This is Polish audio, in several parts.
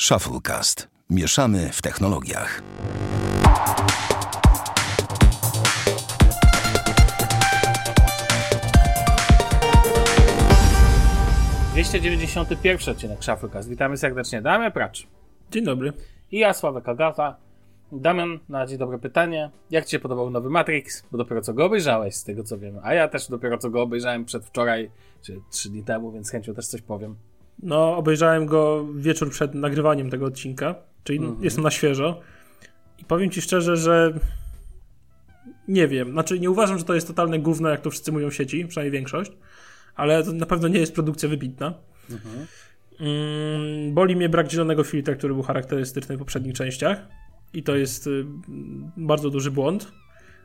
Shufflecast. Mieszamy w technologiach. Dwieście dziewięćdziesiąty pierwszy odcinek Shufflecast. Witamy serdecznie. Damian Pracz. Dzień dobry. I ja, Sławek Agata. Damian, na dzień dobre pytanie. Jak Ci się podobał nowy Matrix? Bo dopiero co go obejrzałeś, z tego co wiem. A ja też dopiero co go obejrzałem przedwczoraj, czy trzy dni temu, więc chęcią też coś powiem. No, obejrzałem go wieczór przed nagrywaniem tego odcinka, czyli Mhm. jestem na świeżo. I powiem ci szczerze, że nie wiem. Znaczy, nie uważam, że to jest totalne gówno, jak to wszyscy mówią w sieci, przynajmniej większość, ale to na pewno nie jest produkcja wybitna. Mm, boli mnie brak zielonego filtra, który był charakterystyczny w poprzednich częściach. I to jest y, bardzo duży błąd.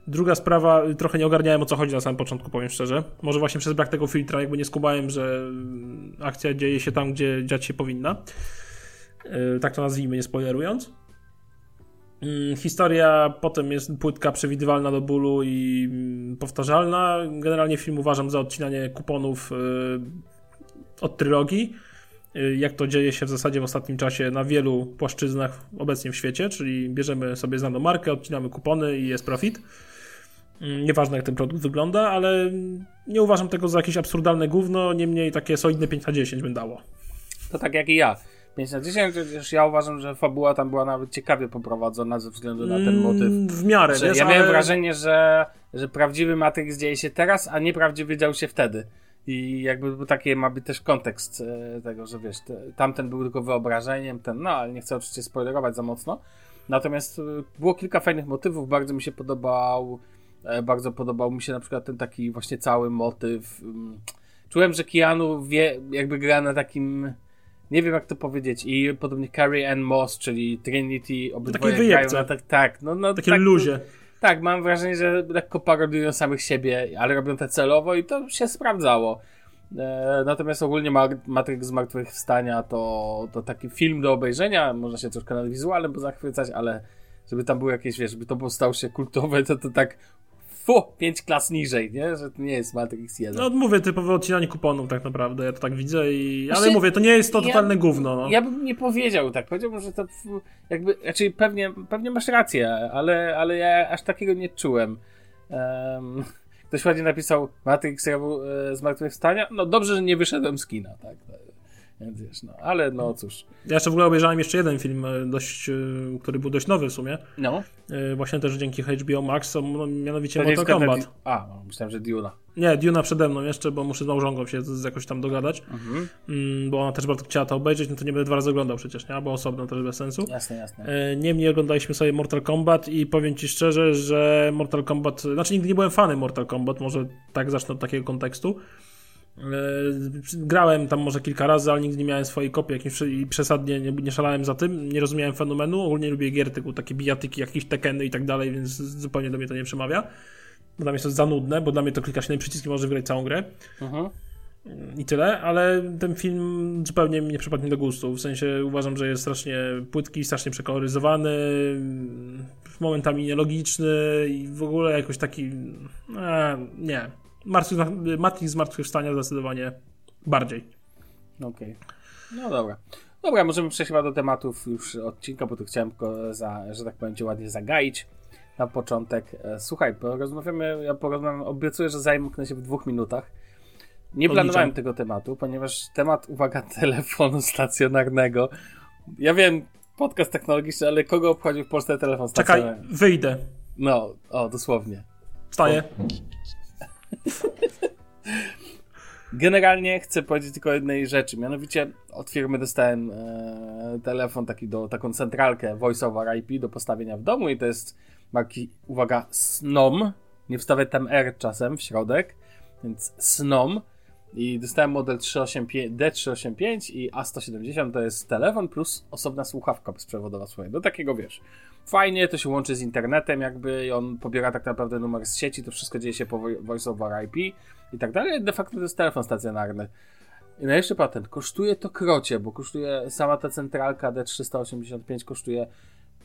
Druga sprawa, trochę nie ogarniałem o co chodzi na samym początku, powiem szczerze. Może właśnie przez brak tego filtra, jakby nie skumałem, że akcja dzieje się tam, gdzie dziać się powinna. Y, tak to nazwijmy, nie spoilerując. Mm, Historia potem jest płytka, przewidywalna do bólu i mm, powtarzalna. Generalnie film uważam za odcinanie kuponów y, od trylogii y, jak to dzieje się w zasadzie w ostatnim czasie na wielu płaszczyznach obecnie w świecie, czyli bierzemy sobie znaną markę, odcinamy kupony i jest profit. Mm, Nieważne jak ten produkt wygląda, ale nie uważam tego za jakieś absurdalne gówno, niemniej takie solidne 5 na 10 bym dało. To tak jak i ja. 5 na 10, chociaż ja uważam, że fabuła tam była nawet ciekawie poprowadzona ze względu na ten motyw. Mm, W miarę, Że wiesz, ja miałem ale- wrażenie, że, że prawdziwy Matrix dzieje się teraz, a nieprawdziwy dział się wtedy. I jakby był taki ma być też kontekst e, tego, że wiesz, te, tamten był tylko wyobrażeniem, ten, no ale nie chcę oczywiście spoilerować za mocno. Natomiast e, było kilka fajnych motywów, bardzo mi się podobał, bardzo podobał mi się na przykład ten taki właśnie cały motyw. mm. Czułem, że Keanu wie, jakby gra na takim, nie wiem jak to powiedzieć, i podobnie Carrie Ann Moss, czyli Trinity, obydwoje grają wyjebce. na tak, tak, no, no Takie tak, luzie. tak, mam wrażenie, że lekko parodują samych siebie, ale robią to celowo i to się sprawdzało. E, natomiast ogólnie Ma- Matrix Zmartwychwstania to, to taki film do obejrzenia, można się troszkę nad wizualem zachwycać, ale żeby tam było jakieś, wiesz, żeby to stał się kultowe, to to tak fu, pięć klas niżej, nie? Że to nie jest Matrix 1. No mówię, typowe odcinanie kuponów tak naprawdę, ja to tak widzę i... Ale Właśnie- mówię, to nie jest to ja- totalne gówno, no. Ja bym nie powiedział tak. Powiedziałbym, że to jakby, raczej pewnie, pewnie masz rację, ale, ale ja aż takiego nie czułem. Um, ktoś ładnie napisał Matrix e, Zmartwychwstania. No dobrze, że nie wyszedłem z kina, tak. Więc wiesz, no, ale no cóż. Ja jeszcze w ogóle obejrzałem jeszcze jeden film, e, dość, e, który był dość nowy w sumie. No. E, Właśnie też dzięki HBO Max, no, mianowicie To Mortal Kombat. A, no, myślałem, że Duna. Nie, Duna przede mną jeszcze, bo muszę z małżonką się jakoś tam dogadać, Mhm. mm, bo ona też bardzo chciała to obejrzeć, no to nie będę dwa razy oglądał przecież, nie? Bo osobno też bez sensu. Jasne, jasne. Niemniej oglądaliśmy sobie Mortal Kombat i powiem Ci szczerze, że Mortal Kombat, znaczy nigdy nie byłem fanem Mortal Kombat, może tak zacznę od takiego kontekstu. E, Grałem tam może kilka razy, ale nigdy nie miałem swojej kopii jakimś i przesadnie nie, nie szalałem za tym, nie rozumiałem fenomenu, ogólnie lubię gier typu takie bijatyki, jakieś tekeny i tak dalej, więc zupełnie do mnie to nie przemawia. Bo dla mnie to jest za nudne, bo dla mnie to klikasz na przycisk i możesz wygrać całą grę Mhm. i tyle, ale ten film zupełnie mi nie przypadł mi do gustu. W sensie uważam, że jest strasznie płytki, strasznie przekoloryzowany, momentami nielogiczny i w ogóle jakoś taki. E, nie. Matrix Zmartwychwstania zdecydowanie bardziej. Okej. No dobra. Dobra, możemy przejść chyba do tematów już odcinka, bo tu chciałem go, za, że tak powiem, cię ładnie zagaić na początek. E, Słuchaj, porozmawiamy, ja porozmawiam, obiecuję, że zajmę się w dwóch minutach. Nie Odliczam. planowałem tego tematu, ponieważ temat, uwaga, telefonu stacjonarnego. Ja wiem, podcast technologiczny, ale kogo obchodzi w Polsce telefon Czekaj, stacjonarny? wyjdę. No, o, dosłownie. Wstaję. Generalnie chcę powiedzieć tylko jednej rzeczy, mianowicie od firmy dostałem e, telefon, taki do, taką centralkę Voice over IP do postawienia w domu i to jest marki, uwaga, Snom, nie wstawię tam R czasem w środek, więc Snom. I dostałem model 385, D385 i A170 to jest telefon plus osobna słuchawka bezprzewodowa, słuchaj, do takiego wiesz, fajnie, to się łączy z internetem jakby i on pobiera tak naprawdę numer z sieci, to wszystko dzieje się po vo- Voice over IP i tak dalej. De facto to jest telefon stacjonarny. I najlepszy patent. Kosztuje to krocie, bo kosztuje sama ta centralka D385 kosztuje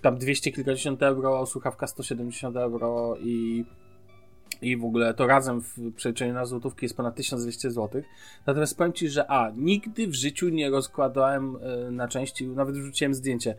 tam 200 kilkadziesiąt euro, słuchawka 170 euro i i w ogóle to razem w przeliczeniu na złotówki jest ponad 1200 zł. Natomiast powiem Ci, że a, nigdy w życiu nie rozkładałem e, na części, nawet wrzuciłem zdjęcie,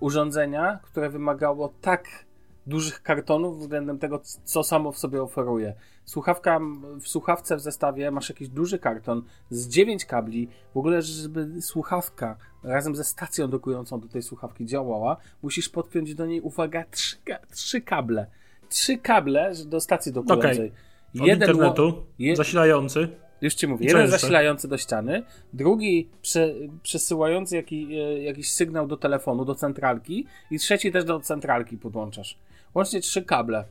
urządzenia, które wymagało tak dużych kartonów względem tego, co samo w sobie oferuje. Słuchawka, w słuchawce w zestawie masz jakiś duży karton z 9 kabli. W ogóle, żeby słuchawka razem ze stacją dokującą do tej słuchawki działała, musisz podpiąć do niej, uwaga, trzy, trzy kable. Trzy kable do stacji dokującej. Okay. Jeden internetu, je, zasilający. Już ci mówię. Jeden zasilający do ściany, drugi prze, przesyłający jaki, e, jakiś sygnał do telefonu, do centralki i trzeci też do centralki podłączasz. Łącznie trzy kable.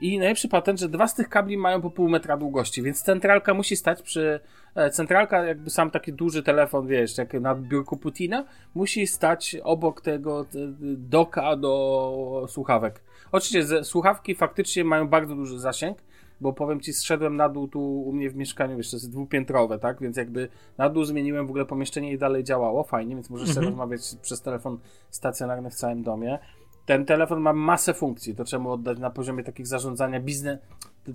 I najlepszy patent, że dwa z tych kabli mają po pół metra długości, więc centralka musi stać przy. E, centralka, jakby sam taki duży telefon, wiesz, jak na biurku Putina, musi stać obok tego doka do słuchawek. Oczywiście słuchawki faktycznie mają bardzo duży zasięg, bo powiem ci, zszedłem na dół tu u mnie w mieszkaniu, wiesz, to jest dwupiętrowe, tak? Więc jakby na dół zmieniłem w ogóle pomieszczenie i dalej działało, fajnie, więc możesz mhm. sobie rozmawiać przez telefon stacjonarny w całym domie ten telefon ma masę funkcji, to trzeba mu oddać na poziomie takich zarządzania biznes,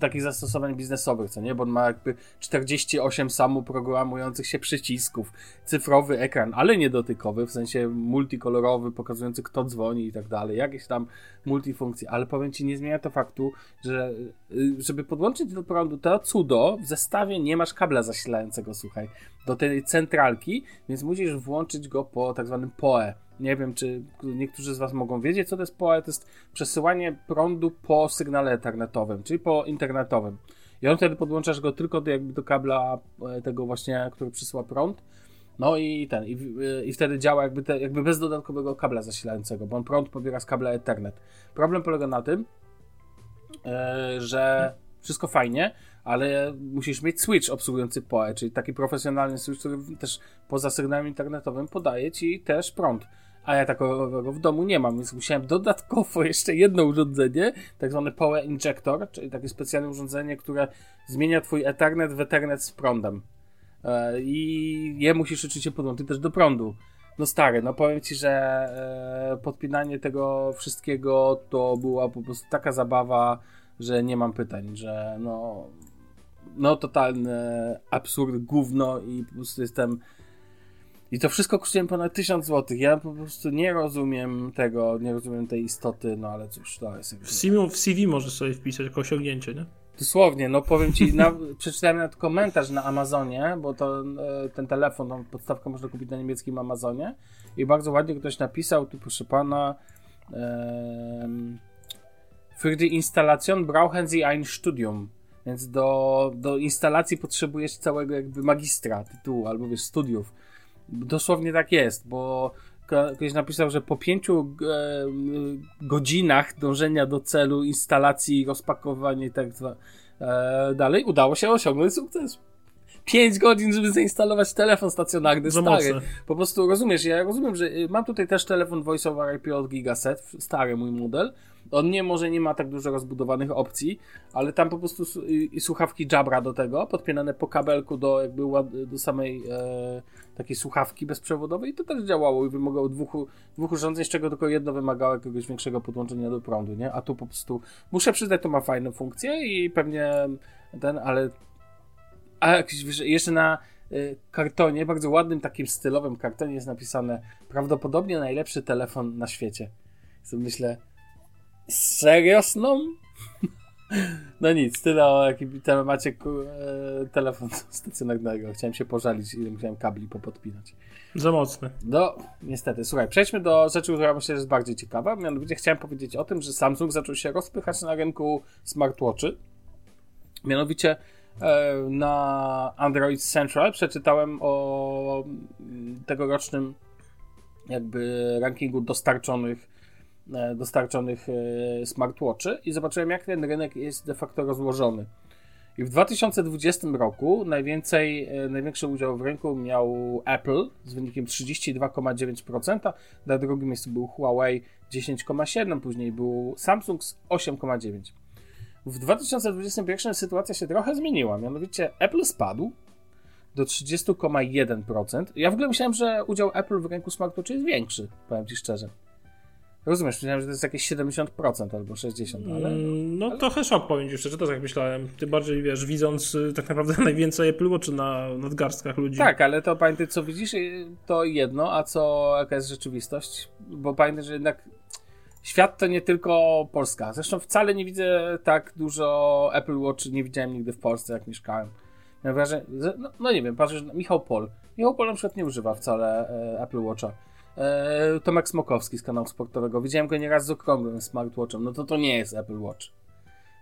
takich zastosowań biznesowych, co nie? Bo on ma jakby 48 samoprogramujących się przycisków, cyfrowy ekran, ale niedotykowy, w sensie multikolorowy, pokazujący kto dzwoni i tak dalej, jakieś tam multifunkcje, ale powiem Ci, nie zmienia to faktu, że y, żeby podłączyć do prądu to cudo, w zestawie nie masz kabla zasilającego, słuchaj, do tej centralki, więc musisz włączyć go po tak zwanym PoE nie wiem, czy niektórzy z Was mogą wiedzieć, co to jest PoE. To jest przesyłanie prądu po sygnale ethernetowym, czyli po internetowym. I on wtedy podłączasz go tylko do, jakby do kabla e, tego właśnie, który przesyła prąd. No i ten, i, i wtedy działa jakby, te, jakby bez dodatkowego kabla zasilającego, bo on prąd pobiera z kabla Ethernet. Problem polega na tym, e, że wszystko fajnie, ale musisz mieć switch obsługujący PoE, czyli taki profesjonalny switch, który też poza sygnałem internetowym podaje ci też prąd a ja takiego w domu nie mam, więc musiałem dodatkowo jeszcze jedno urządzenie, tak zwany Power Injector, czyli takie specjalne urządzenie, które zmienia twój Ethernet w Ethernet z prądem. E, I je musisz oczywiście podłączyć też do prądu. No stary, no powiem ci, że e, podpinanie tego wszystkiego to była po prostu taka zabawa, że nie mam pytań, że no no totalny absurd, gówno i po prostu jestem i to wszystko kosztuje ponad 1000 zł. Ja po prostu nie rozumiem tego, nie rozumiem tej istoty, no ale cóż, to jest. W CV, w CV możesz sobie wpisać jako osiągnięcie, nie? Dosłownie, no powiem ci, na, przeczytałem nawet komentarz na Amazonie, bo to e, ten telefon, tą podstawkę można kupić na niemieckim Amazonie i bardzo ładnie ktoś napisał, tu proszę pana, für die Installation brauchen Sie ein Studium. Więc do, do instalacji potrzebujesz całego jakby magistra tytułu, albo wiesz, studiów. Dosłownie tak jest, bo ktoś napisał, że po pięciu e, godzinach dążenia do celu, instalacji, rozpakowania i tak e, dalej, udało się osiągnąć sukces. 5 godzin, żeby zainstalować telefon stacjonarny Za stary. Mocne. Po prostu rozumiesz, ja rozumiem, że y, mam tutaj też telefon Voice over IP od Gigaset, stary mój model. On nie może nie ma tak dużo rozbudowanych opcji, ale tam po prostu i słuchawki Jabra do tego, podpinane po kabelku do jakby do samej e, takiej słuchawki bezprzewodowej, to też działało i wymagało dwóch, dwóch urządzeń, z czego tylko jedno wymagało jakiegoś większego podłączenia do prądu, nie? A tu po prostu muszę przyznać, to ma fajną funkcję i pewnie ten, ale a jeszcze na y, kartonie, bardzo ładnym takim stylowym kartonie jest napisane prawdopodobnie najlepszy telefon na świecie. So myślę, serio sną? No nic, tyle o jakim temacie e, telefon stacjonarnego. Chciałem się pożalić, ile musiałem kabli popodpinać. Za mocny. No, niestety. Słuchaj, przejdźmy do rzeczy, która myślę, że jest bardziej ciekawa. Mianowicie chciałem powiedzieć o tym, że Samsung zaczął się rozpychać na rynku smartwatchy. Mianowicie E, na Android Central przeczytałem o mm, tegorocznym jakby rankingu dostarczonych dostarczonych e, smartwatchy i zobaczyłem jak ten rynek jest de facto rozłożony. I w 2020 roku najwięcej, największy udział w rynku miał Apple z wynikiem 32,9%, na drugim miejscu był Huawei 10,7%, później był Samsung z 8,9%. W 2021 sytuacja się trochę zmieniła, mianowicie Apple spadł do 30,1%. Ja w ogóle myślałem, że udział Apple w rynku smartwatchu jest większy, powiem Ci szczerze. Rozumiesz, myślałem, że to jest jakieś 70% albo 60%, ale... Mm, No ale- trochę szok powiem ci szczerze, to tak myślałem. Tym bardziej, wiesz, widząc y, tak naprawdę najwięcej Apple Watch na nadgarstkach ludzi. Tak, ale to pamiętaj, co widzisz, y, to jedno, a co, jaka jest rzeczywistość, bo pamiętaj, że jednak świat to nie tylko Polska. Zresztą wcale nie widzę tak dużo Apple Watch, nie widziałem nigdy w Polsce, jak mieszkałem. Miałem wrażenie, że- no, no nie wiem, patrzysz Michał Pol. Michał Pol na przykład nie używa wcale e, Apple Watcha. E, Tomek Smokowski z kanału sportowego. Widziałem go nieraz z okrągłym smartwatchem. No to to nie jest Apple Watch.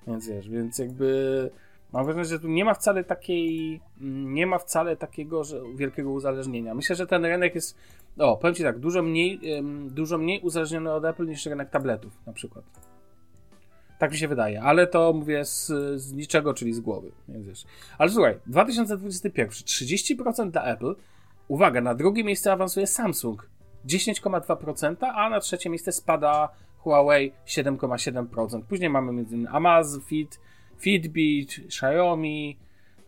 Więc wiesz, więc jakby mam wrażenie, że tu nie ma wcale takiej, mm, nie ma wcale takiego że, wielkiego uzależnienia. Myślę, że ten rynek jest, o, powiem Ci tak, dużo mniej, dużo mniej uzależniony od Apple niż rynek tabletów na przykład. Tak mi się wydaje, ale to mówię z, z niczego, czyli z głowy. Więc wiesz. Ale słuchaj, 2021, 30% dla Apple, uwaga, na drugie miejsce awansuje Samsung, 10,2%, a na trzecie miejsce spada Huawei 7,7%. Później mamy m.in. Amazon, Fit, Fitbit, Xiaomi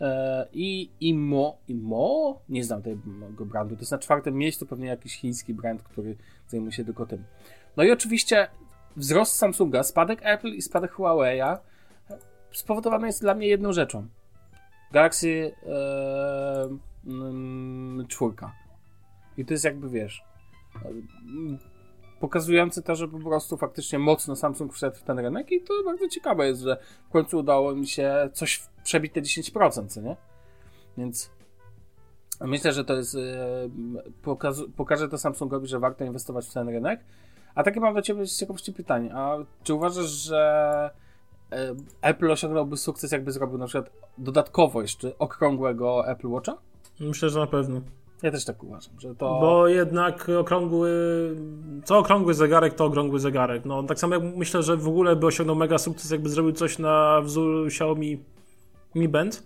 e, i Imo. Imo? Nie znam tego brandu. To jest na czwartym miejscu pewnie jakiś chiński brand, który zajmuje się tylko tym. No i oczywiście wzrost Samsunga, spadek Apple i spadek Huawei'a spowodowany jest dla mnie jedną rzeczą. Galaxy e, mm, czwórka. I to jest jakby, wiesz, pokazujące to, że po prostu faktycznie mocno Samsung wszedł w ten rynek i to bardzo ciekawe jest, że w końcu udało mi się coś przebić te 10%, co nie? Więc myślę, że to jest e, pokaże to Samsungowi, że warto inwestować w ten rynek. A takie mam do Ciebie z ciekawości pytanie. A czy uważasz, że e, Apple osiągnąłby sukces, jakby zrobił na przykład dodatkowo jeszcze okrągłego Apple Watcha? Myślę, że na pewno. Ja też tak uważam, że to... Bo jednak okrągły, co okrągły zegarek, to okrągły zegarek. No tak samo jak myślę, że w ogóle by osiągnął mega sukces, jakby zrobił coś na wzór Xiaomi Mi Band.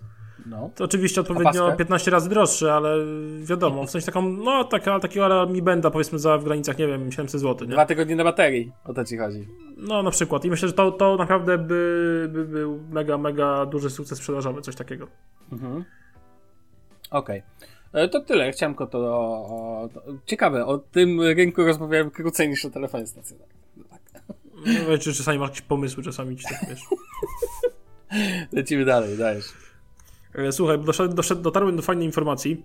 No. To oczywiście odpowiednio Opaskę? 15 razy droższy, ale wiadomo, w sensie taką, no taka, takiego Mi Banda powiedzmy za w granicach, nie wiem, 700 zł, nie? Dwa tygodnie na baterii, o to Ci chodzi. No na przykład. I myślę, że to, to naprawdę by, by był mega, mega duży sukces sprzedażowy, coś takiego. Mhm. Okej. E, To tyle. Chciałem tylko to, o, to... Ciekawe, o tym rynku rozmawiałem krócej niż o telefonie stacjonarnym. No tak. No, czy czasami masz jakieś pomysły, czasami ci tak wiesz. Lecimy dalej, dajesz. E, Słuchaj, doszedł, doszedł, dotarłem do fajnej informacji,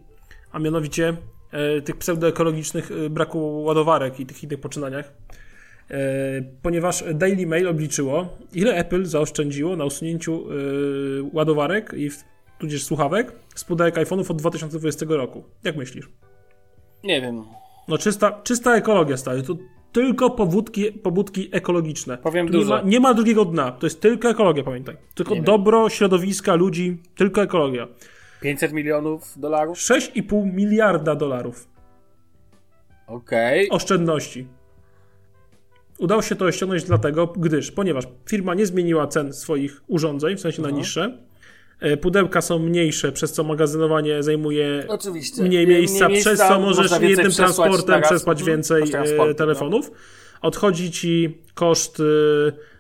a mianowicie e, tych pseudoekologicznych e, braku ładowarek i tych innych poczynaniach. E, ponieważ Daily Mail obliczyło, ile Apple zaoszczędziło na usunięciu e, ładowarek i w, tudzież słuchawek z pudełek iPhone'ów od 2020 roku. Jak myślisz? Nie wiem. No czysta, czysta ekologia stary. To tylko powódki, pobudki ekologiczne. Powiem Tu nie dużo. ma, nie ma drugiego dna. To jest tylko ekologia, pamiętaj. Tylko Nie wiem. dobro środowiska, ludzi, tylko ekologia. 500 milionów dolarów? 6,5 miliarda dolarów Okej. oszczędności. Udało się to osiągnąć dlatego, gdyż, ponieważ firma nie zmieniła cen swoich urządzeń, w sensie na Mhm. niższe, e, pudełka są mniejsze, przez co magazynowanie zajmuje Oczywiście. mniej miejsca, przez co możesz jednym transportem przesłać Mhm. więcej e, transporty, telefonów. Odchodzi ci koszt e,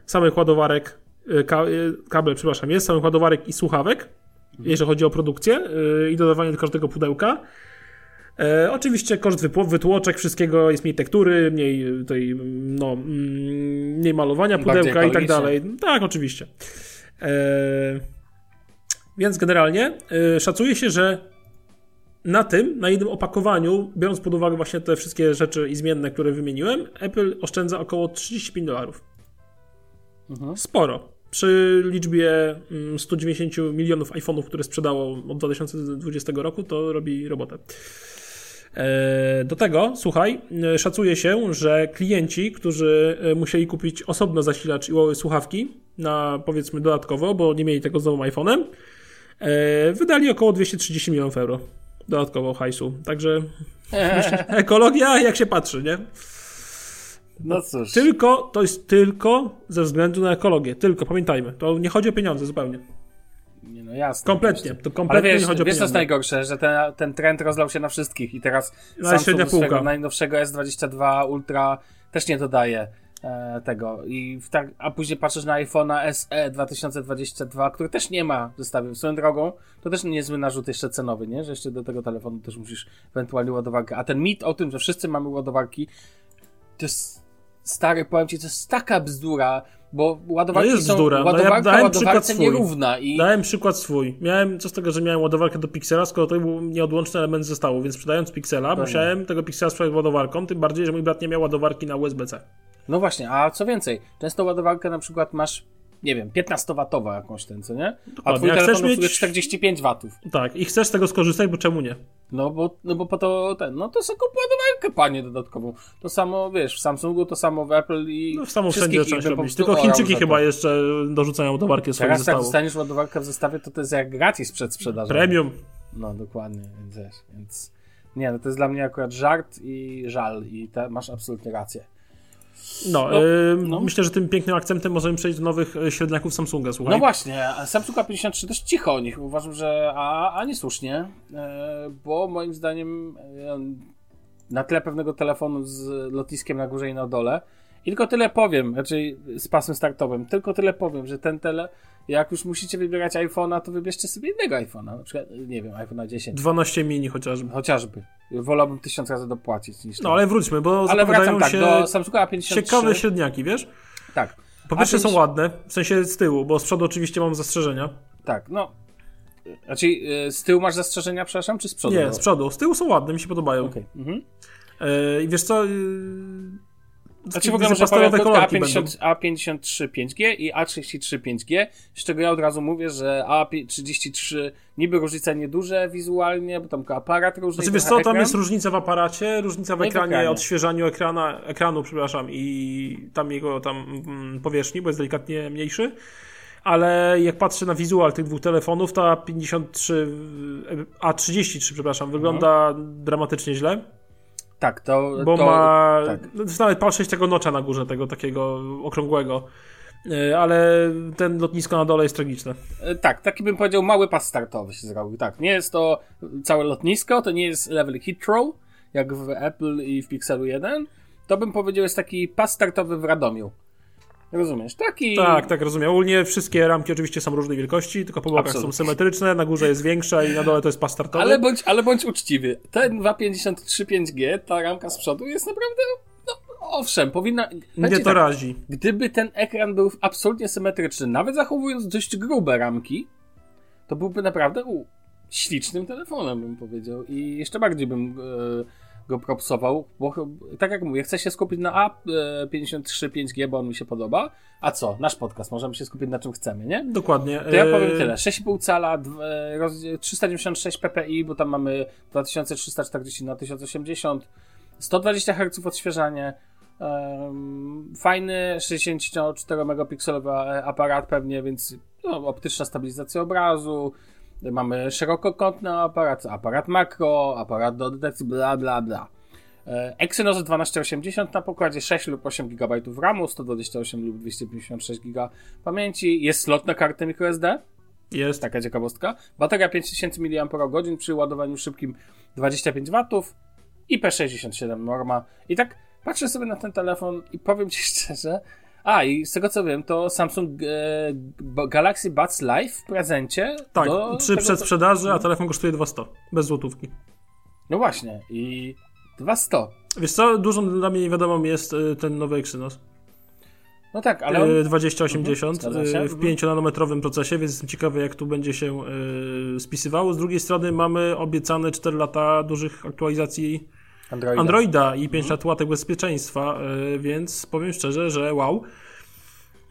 samych ładowarek, e, ka, e, kabel, przepraszam, jest samych ładowarek i słuchawek, Mhm. jeżeli chodzi o produkcję e, i dodawanie do każdego pudełka. E, oczywiście koszt wytłoczek, wszystkiego jest mniej tektury, mniej e, tej, no, mm, mniej malowania pudełka i tak dalej. Tak, oczywiście. E, więc generalnie e, szacuje się, że na tym, na jednym opakowaniu, biorąc pod uwagę właśnie te wszystkie rzeczy i zmienne, które wymieniłem, Apple oszczędza około 35 dolarów. Mhm. Sporo. Przy liczbie mm, 190 milionów iPhone'ów, które sprzedało od 2020 roku, to robi robotę. E, Do tego, słuchaj, e, szacuje się, że klienci, którzy e, musieli kupić osobno zasilacz i słuchawki na powiedzmy dodatkowo, bo nie mieli tego z nowym iPhone'em, wydali około 230 milionów euro dodatkowo hajsu. Także ekologia, jak się patrzy, nie? No cóż. Tylko, to jest tylko ze względu na ekologię. Tylko, pamiętajmy. To nie chodzi o pieniądze zupełnie. Nie, no jasne. Kompletnie. To kompletnie wiesz, nie chodzi o wiesz co jest pieniądze. najgorsze, że ten, ten trend rozlał się na wszystkich i teraz Na Samsung półka. najnowszego S22 Ultra też nie dodaje e, tego. I tak, a później patrzysz na iPhone'a SE 2022, który też nie ma w zestawie. Swoją drogą, to też niezły narzut jeszcze cenowy, nie? Że jeszcze do tego telefonu też musisz ewentualnie ładowarkę. A ten mit o tym, że wszyscy mamy ładowarki, to jest Stary, powiem ci, to jest taka bzdura, bo ładowarki No jest są, bzdura. No ja ładowarka dałem przykład ładowarce swój. nierówna i... Dałem przykład swój. Miałem, co z tego, że miałem ładowarkę do Pixela, skoro to był nieodłączny element zestawu, więc sprzedając Pixela, musiałem tego Pixela sprzedać ładowarką, tym bardziej, że mój brat nie miał ładowarki na USB-C. No właśnie, a co więcej, często ładowarkę na przykład masz, nie wiem, 15-watową jakąś ten, co nie? A Dokładnie. twój Jak telefon mieć- 45 watów. Tak, i chcesz z tego skorzystać, bo czemu nie? No bo, no bo po to ten, no to sobie kup ładowarkę, panie, dodatkową. To samo, wiesz, w Samsungu, to samo w Apple i No w samo wszędzie trzeba robić. prostu Tylko Chińczyki chyba jeszcze dorzucają ładowarkę swoich Teraz jak dostaniesz ładowarkę w zestawie, to to jest jak gratis przed sprzedażą. Premium. No dokładnie, więc więc nie, no to jest dla mnie akurat żart i żal i te, masz absolutnie rację. No, No, yy, no. myślę, że tym pięknym akcentem możemy przejść do nowych e, średniaków Samsunga, słuchaj. No właśnie, a Samsung A53 dość cicho o nich. Uważam, że a, a niesłusznie, e, bo moim zdaniem e, na tle pewnego telefonu z lotniskiem na górze i na dole. I tylko tyle powiem, raczej z pasem startowym, tylko tyle powiem, że ten tele, jak już musicie wybierać iPhone'a, to wybierzcie sobie innego iPhone'a, na przykład, nie wiem, iPhone'a 10, 12 mini chociażby. chociażby. Wolałbym tysiąc razy dopłacić niż No ale wróćmy, bo Ale wracam tak, się do Samsunga A53. ciekawe średniaki, wiesz? Tak, Po pierwsze A50 są ładne, w sensie z tyłu, bo z przodu oczywiście mam zastrzeżenia. tak, no. Znaczy, y, z tyłu masz zastrzeżenia, przepraszam, czy z przodu? Nie, z przodu. Z tyłu są ładne, mi się podobają. Okej. Mhm. E, I wiesz co? Yy, Znaczy w ogóle kolorki będą. A50, A53 5G i A33 5G, z czego ja od razu mówię, że A33 niby różnica nieduże wizualnie, bo tam aparat różny. Znaczy wiesz co, tam jest różnica w aparacie, różnica w No i w ekranie, ekranie. odświeżaniu ekrana, ekranu, przepraszam, i tam jego tam mm, powierzchni, bo jest delikatnie mniejszy. Ale jak patrzę na wizual tych dwóch telefonów, ta 53, a 33, przepraszam, wygląda dramatycznie źle, Tak, to... bo to, ma tak. no, nawet patrzeć tego nocza na górze, tego takiego okrągłego. E, Ale ten lotnisko na dole jest tragiczne. E, Tak, taki bym powiedział mały pas startowy się zrobił. Tak, nie jest to całe lotnisko, to nie jest level Heathrow, jak w Apple i w Pixelu 1. To bym powiedział jest taki pas startowy w Radomiu. Rozumiesz? Taki... Tak, tak, rozumiem. Ogólnie wszystkie ramki oczywiście są różnej wielkości, tylko po bokach Absolutnie. są symetryczne, na górze jest większa i na dole to jest pas startowy. Ale bądź, ale bądź uczciwy. Ten 253 5G, ta ramka z przodu jest naprawdę, no owszem, powinna... Mnie to tak, razi. Gdyby ten ekran był absolutnie symetryczny, nawet zachowując dość grube ramki, to byłby naprawdę u, ślicznym telefonem, bym powiedział. I jeszcze bardziej bym e, go propsował, bo tak jak mówię, chcę się skupić na A53 5G, bo on mi się podoba. A co? Nasz podcast, możemy się skupić na czym chcemy, nie? Dokładnie. To ja E, powiem tyle. 6,5 cala, dw- e, roz- 396 ppi, bo tam mamy 2340 na 1080, 120 Hz odświeżanie, fajny 64 megapikselowy aparat pewnie, więc no, optyczna stabilizacja obrazu, mamy szerokokątny aparat, aparat makro, aparat do detekcji, bla bla bla. E, Exynos 1280 na pokładzie 6 lub 8 GB RAMu, 128 lub 256 GB pamięci. Jest slot na kartę microSD, Jest. taka ciekawostka. Bateria 5000 mAh przy ładowaniu szybkim 25 W. IP67 norma. I tak patrzę sobie na ten telefon i powiem ci szczerze. A, i z tego co wiem, to Samsung e, Galaxy Buds Live w prezencie. Tak, przy tego- przedsprzedaży, a telefon kosztuje 200. Bez złotówki. No właśnie, i 200. Wiesz co, dużą dla mnie niewiadomą jest y, ten nowy Exynos. No tak, ale on, Y, 2080 Mhm, zgadza się. y, w Mhm. 5-nanometrowym procesie, więc jestem ciekawy, jak tu będzie się y, spisywało. Z drugiej strony mamy obiecane 4 lata dużych aktualizacji Androida. Androida i Mhm. 5 lat łatek bezpieczeństwa, y, więc powiem szczerze, że wow.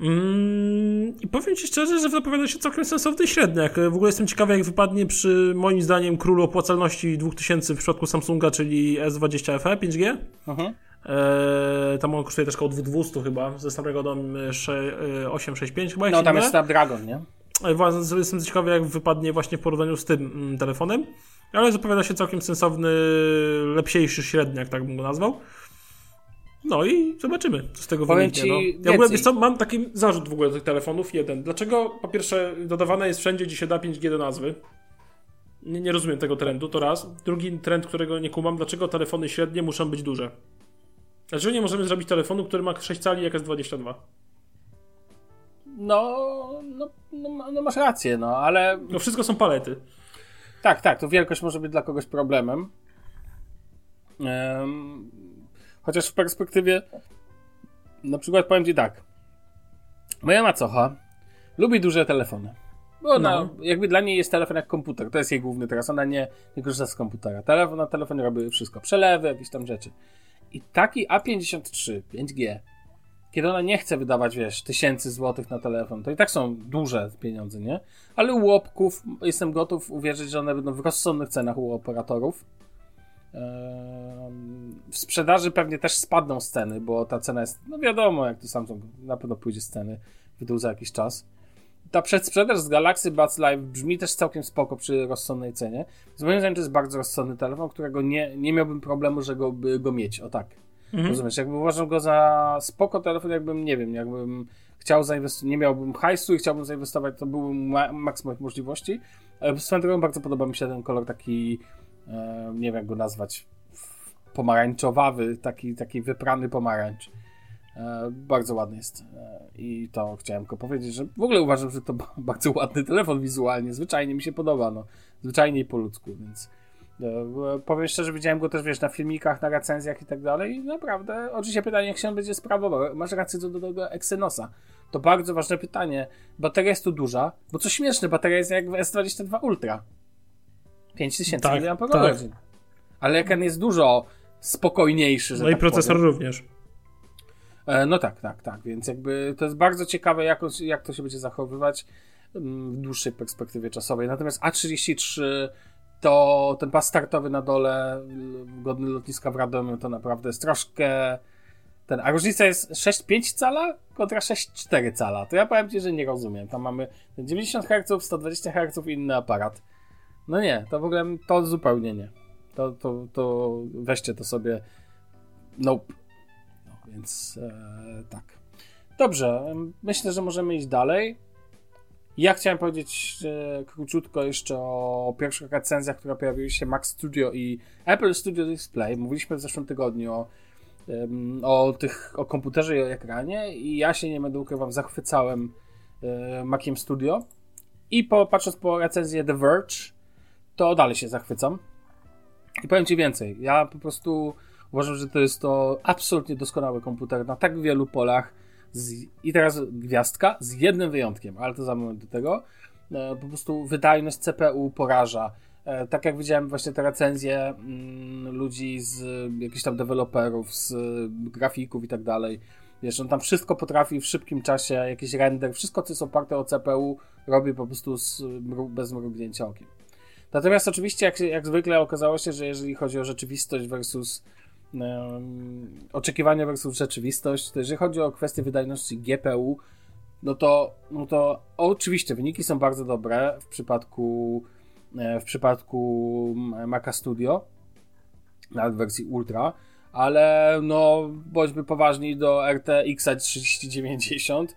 Mm, I powiem Ci szczerze, że zapowiada się całkiem sensowny średniak. Y, W ogóle jestem ciekawy, jak wypadnie przy moim zdaniem królu opłacalności 2000 w przypadku Samsunga, czyli S20 FE 5G. Mhm. Eee, tam on kosztuje też około 2200 chyba, ze Snapdragonem e, sze- e, 865 chyba, No tam jest. Snapdragon, nie? E, właśnie Jestem ciekawy, jak wypadnie właśnie w porównaniu z tym mm, telefonem, ale zapowiada się całkiem sensowny, lepsiejszy średniak, tak bym go nazwał. No i zobaczymy, co z tego Powiem wyniknie. No. Ja w ogóle, wiesz co, mam taki zarzut w ogóle do tych telefonów, jeden. Dlaczego po pierwsze dodawane jest wszędzie, gdzie się da 5G do nazwy? Nie, nie rozumiem tego trendu, to raz. Drugi trend, którego nie kumam, dlaczego telefony średnie muszą być duże? Dlaczego nie możemy zrobić telefonu, który ma 6 cali, jak jest 22? No, no, no, no masz rację, no, ale No wszystko są palety. Tak, tak, to wielkość może być dla kogoś problemem. Em, chociaż w perspektywie na przykład powiem ci tak. Moja macocha lubi duże telefony. Bo ona, No. jakby dla niej jest telefon jak komputer. To jest jej główny teraz. Ona nie, nie korzysta z komputera. Telefon na telefonie robi wszystko. Przelewy, jakieś tam rzeczy. I taki A53 5G, kiedy ona nie chce wydawać, wiesz, tysięcy złotych na telefon, to i tak są duże pieniądze, nie? Ale u łopków jestem gotów uwierzyć, że one będą w rozsądnych cenach u operatorów. Ehm, W sprzedaży pewnie też spadną z ceny, bo ta cena jest, no wiadomo, jak to Samsung na pewno pójdzie z ceny w dół za jakiś czas. Ta przedsprzedaż z Galaxy Buds Live brzmi też całkiem spoko przy rozsądnej cenie. Z moim zdaniem to jest bardzo rozsądny telefon, którego nie, nie miałbym problemu, że go, by go mieć, o tak. Mhm. Rozumiesz, jakby uważam go za spoko telefon, jakbym, nie wiem, jakbym chciał zainwestować, nie miałbym hajsu i chciałbym zainwestować, to byłby ma maks moich możliwości. Swoją drogą bardzo podoba mi się ten kolor taki, e, nie wiem jak go nazwać, pomarańczowawy, taki, taki wyprany pomarańcz. E, bardzo ładny jest. E, I to chciałem tylko powiedzieć, że w ogóle uważam, że to ba- bardzo ładny telefon wizualnie. Zwyczajnie mi się podoba, no. Zwyczajnie i po ludzku, więc powiem szczerze, widziałem go też, wiesz, na filmikach, na recenzjach i tak dalej i naprawdę, oczywiście pytanie, jak się on będzie sprawował. Masz rację co do tego Exynosa. To bardzo ważne pytanie. Bateria jest tu duża, bo co śmieszne, bateria jest jak w S22 Ultra. 5000 Tak, mAh. tak. Ale ekran jest dużo spokojniejszy, że No i tak procesor powiem. również. E, No tak, tak, tak. Więc jakby to jest bardzo ciekawe, jak, jak to się będzie zachowywać mm, w dłuższej perspektywie czasowej. Natomiast A33 to ten pas startowy na dole, l- godny lotniska w Radomiu, to naprawdę jest troszkę. Ten, a różnica jest 6,5 cala kontra 6,4 cala. To ja powiem ci, że nie rozumiem. Tam mamy 90 Hz, 120 Hz i inny aparat. No nie, to w ogóle to zupełnie nie. To, to, to weźcie to sobie. Nope. No, więc e, tak. Dobrze, myślę, że możemy iść dalej. Ja chciałem powiedzieć e, króciutko jeszcze o pierwszych recenzjach, które pojawiły się Mac Studio i Apple Studio Display. Mówiliśmy w zeszłym tygodniu o, em, o tych, o komputerze i o ekranie i ja się nie będę ukrywał, zachwycałem e, Maciem Studio i po, patrząc po recenzję The Verge, to dalej się zachwycam. I powiem Ci więcej, ja po prostu uważam, że to jest to absolutnie doskonały komputer na tak wielu polach. Z, I teraz gwiazdka, z jednym wyjątkiem, ale to za moment do tego. E, po prostu wydajność CPU poraża. E, tak jak widziałem właśnie te recenzje mm, ludzi z jakichś tam deweloperów, z grafików i tak dalej. Wiesz, on tam wszystko potrafi w szybkim czasie, jakiś render, wszystko co jest oparte o CPU robi po prostu z, bez mrugnięcia okiem. Natomiast oczywiście, jak, jak zwykle okazało się, że jeżeli chodzi o rzeczywistość versus oczekiwania versus rzeczywistość, to jeżeli chodzi o kwestię wydajności GPU, no to, no to oczywiście wyniki są bardzo dobre w przypadku e, w przypadku Maca Studio nawet w wersji Ultra, ale no bądźmy poważni do RTX 3090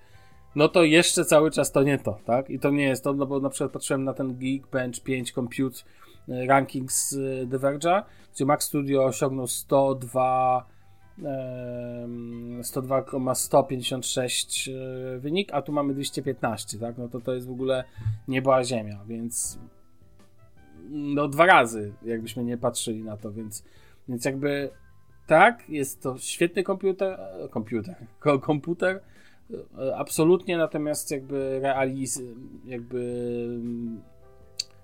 no to jeszcze cały czas to nie to, tak? I to nie jest to, no bo na przykład patrzyłem na ten Geekbench 5 Compute ranking z e, The Verge'a, gdzie Mac Studio osiągnął 102 em, 102,156 e, wynik, a tu mamy 215, tak? No to to jest w ogóle nieba ziemia, więc no dwa razy, jakbyśmy nie patrzyli na to, więc, więc jakby tak, jest to świetny komputer, komputer, ko- komputer, e, absolutnie, natomiast jakby realizm, jakby mm,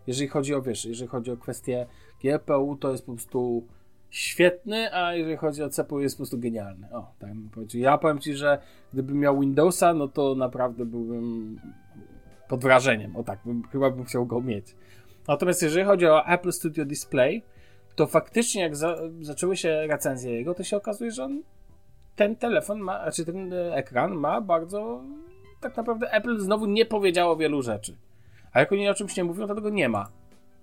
jeżeli chodzi o, wiesz, jeżeli chodzi o kwestię GPU, to jest po prostu świetny, a jeżeli chodzi o CPU, jest po prostu genialny. O, tak bym powiedział. Ja powiem Ci, że gdybym miał Windowsa, no to naprawdę byłbym pod wrażeniem. O tak, bym, chyba bym chciał go mieć. Natomiast jeżeli chodzi o Apple Studio Display, to faktycznie jak za, zaczęły się recenzje jego, to się okazuje, że on, ten telefon ma, znaczy ten e, ekran ma bardzo, tak naprawdę Apple znowu nie powiedziało wielu rzeczy. A jak oni o czymś nie mówią, to tego nie ma.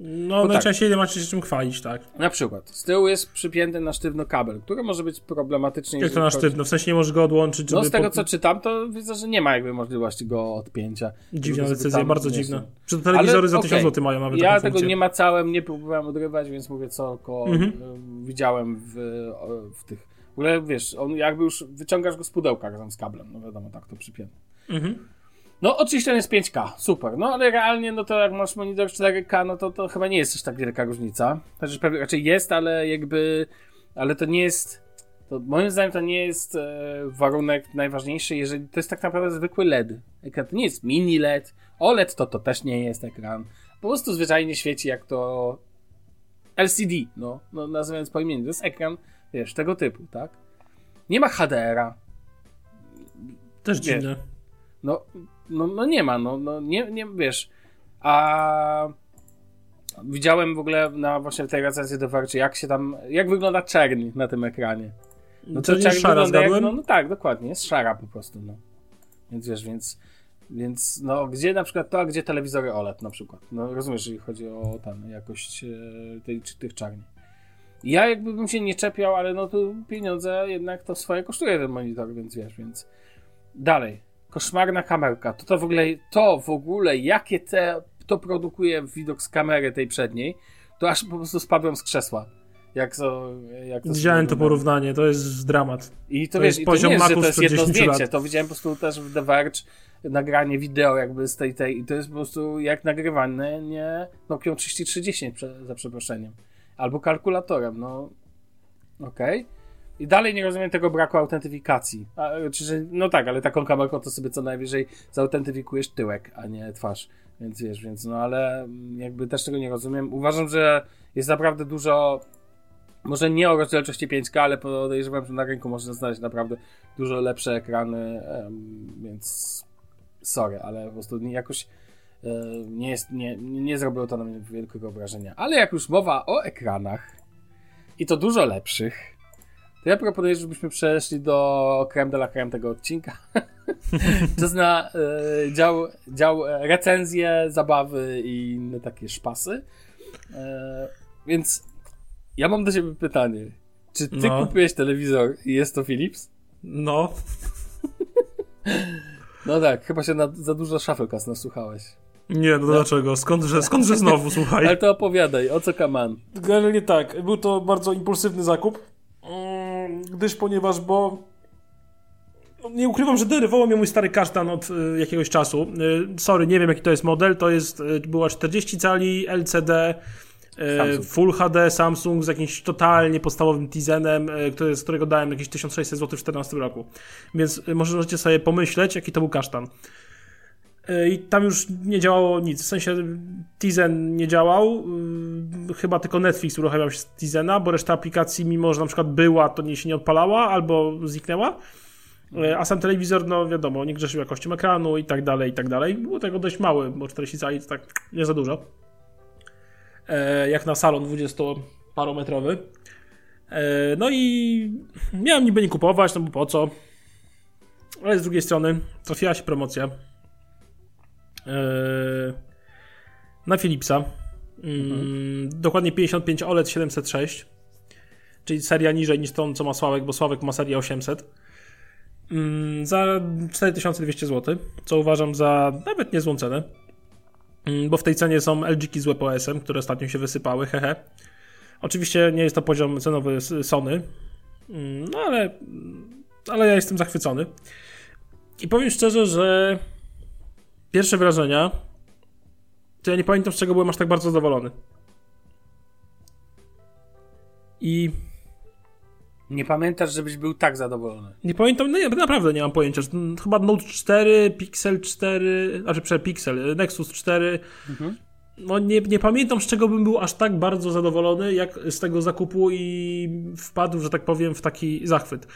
No, tak. najczęściej nie macie się czym chwalić, tak? Na przykład, z tyłu jest przypięty na sztywno kabel, który może być problematyczny. Jak to na sztywno? W sensie nie możesz go odłączyć, żeby... No z tego po- co czytam, to widzę, że nie ma jakby możliwości go odpięcia. Dziwna decyzja, bardzo dziwna. Czy to telewizory Ale za. 1000 zł mają nawet Ja tego funkcję. nie macałem, nie próbowałem odrywać, więc mówię co ko, Mhm. widziałem w, w tych. W ogóle wiesz, on jakby już wyciągasz go z pudełka razem z kablem, no wiadomo, tak to przypięte. Mhm. No oczywiście on jest 5K, super, no ale realnie no to jak masz monitor 4K, no to, to chyba nie jest aż tak wielka różnica. Znaczy pewnie raczej jest, ale jakby, ale to nie jest, to moim zdaniem to nie jest e, warunek najważniejszy, jeżeli to jest tak naprawdę zwykły LED. Ekran to nie jest mini LED, OLED to to też nie jest ekran. Po prostu zwyczajnie świeci jak to LCD, no, no nazywając po imieniu. To jest ekran, wiesz, tego typu, tak? Nie ma HDR-a. Też Wiesz, dziwne. No, no, no nie ma, no, no nie, nie, wiesz. A widziałem w ogóle na właśnie tej recenzji do Verge, jak się tam, jak wygląda czerń na tym ekranie. No to nie jest szara, jak, no, no tak, dokładnie, jest szara po prostu, no. Więc wiesz, więc, więc no, gdzie na przykład to, a gdzie telewizory OLED na przykład. No rozumiesz, jeżeli chodzi o tam jakość e, tej, czy tych czarni. Ja jakby bym się nie czepiał, ale no tu pieniądze jednak to swoje kosztuje ten monitor, więc wiesz, więc dalej. Koszmarna kamerka. To to w ogóle, to w ogóle, jakie te, to produkuje widok z kamery tej przedniej, to aż po prostu spadłem z krzesła. Jak to, jak to Widziałem to porównanie, to jest dramat. I to, To wiesz, jest i to poziom nie jest, że to jest jedno 10 zdjęcie, lat. to widziałem po prostu też w The Verge nagranie wideo jakby z tej, tej i to jest po prostu jak nagrywane nie Nokia 3310 prze, za przeproszeniem. Albo kalkulatorem, no okej. I dalej nie rozumiem tego braku autentyfikacji. A, czy, że, no tak, ale taką kamerką to sobie co najwyżej zautentyfikujesz tyłek, a nie twarz. Więc wiesz, więc no ale jakby też tego nie rozumiem. Uważam, że jest naprawdę dużo może nie o rozdzielczości 5K, ale podejrzewam, że na rynku można znaleźć naprawdę dużo lepsze ekrany, więc sorry, ale po prostu jakoś e, nie, jest, nie, nie zrobiło to na mnie wielkiego wrażenia. Ale jak już mowa o ekranach i to dużo lepszych, to ja proponuję, żebyśmy przeszli do creme de la creme tego odcinka. Czas na e, dział, dział e, recenzje, zabawy i inne takie szpasy. E, więc ja mam do ciebie pytanie. Czy ty No. kupiłeś telewizor i jest to Philips? No, No tak, chyba się na, za dużo Shufflecast nasłuchałeś. nie, no dlaczego? Skądże, skądże znowu, słuchaj? Ale to opowiadaj, o co kaman? Generalnie tak, był to bardzo impulsywny zakup, mm, gdyż ponieważ, bo no, nie ukrywam, że denerwował mnie mój stary kasztan od y, jakiegoś czasu. Y, sorry, nie wiem jaki to jest model, to jest, y, była 40 cali LCD. Full HD Samsung z jakimś totalnie podstawowym Tizenem, który, z którego dałem jakieś 1600 zł w 2014 roku. Więc może możecie sobie pomyśleć, jaki to był kasztan. Y, I tam już nie działało nic. W sensie Tizen nie działał. y, Chyba tylko Netflix uruchamiał się z Tizena, bo reszta aplikacji, mimo że na przykład była, to nie się nie odpalała albo zniknęła. Y, A sam telewizor, no wiadomo, nie grzeszył jakością ekranu i tak dalej, i tak dalej. Było tego dość mały, bo 40 cali to tak nie za dużo. E, Jak na salon 20-parometrowy. E, No i miałem niby nie kupować, no bo po co? Ale z drugiej strony trafiła się promocja e, na Philipsa. Mm, Dokładnie 55 OLED 706, czyli seria niżej niż tą, co ma Sławek, bo Sławek ma serię 800. Mm, Za 4200 zł, co uważam za nawet niezłą cenę. Mm, Bo w tej cenie są LG z WebOS-em, które ostatnio się wysypały, hehe. Oczywiście nie jest to poziom cenowy Sony, no ale, ale ja jestem zachwycony. I powiem szczerze, że pierwsze wrażenia to ja nie pamiętam z czego byłem aż tak bardzo zadowolony. I Nie pamiętasz, żebyś był tak zadowolony. nie pamiętam, no nie, naprawdę nie mam pojęcia. Chyba Note 4, Pixel 4, znaczy prze Pixel, Nexus 4. No nie, nie pamiętam z czego bym był aż tak bardzo zadowolony, jak z tego zakupu i wpadł, że tak powiem, w taki zachwyt.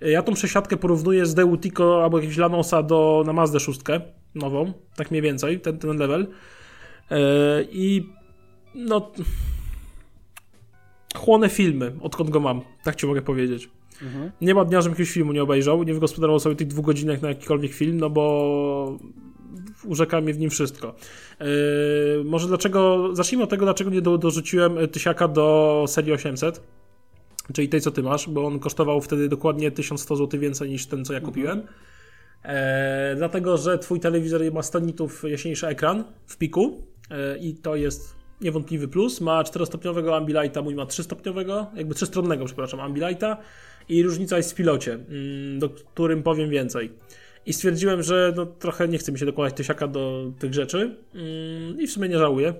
Ja tą przesiadkę porównuję z Deutico albo jakiegoś Lanosa do, na Mazdę 6 nową, tak mniej więcej, ten, ten level. Yy, I no chłonę filmy, odkąd go mam, tak ci mogę powiedzieć. Nie ma dnia, żebym jakiegoś filmu nie obejrzał, nie wygospodarował sobie tych dwóch godzinek na jakikolwiek film, no bo urzeka mnie w nim wszystko. Yy, może dlaczego, zacznijmy od tego, dlaczego nie do, dorzuciłem tysiaka do serii 800, czyli tej, co ty masz, bo on kosztował wtedy dokładnie 1100 zł więcej niż ten, co ja kupiłem. E, dlatego, że twój telewizor ma 100 nitów jaśniejszy ekran w piku e, i to jest niewątpliwy plus. Ma 4-stopniowego Ambilighta, mój ma 3-stopniowego, jakby 3-stronnego, przepraszam, Ambilighta i różnica jest w pilocie, mm, do którym powiem więcej. I stwierdziłem, że no, trochę nie chce mi się dokładać tysiaka do tych rzeczy mm, i w sumie nie żałuję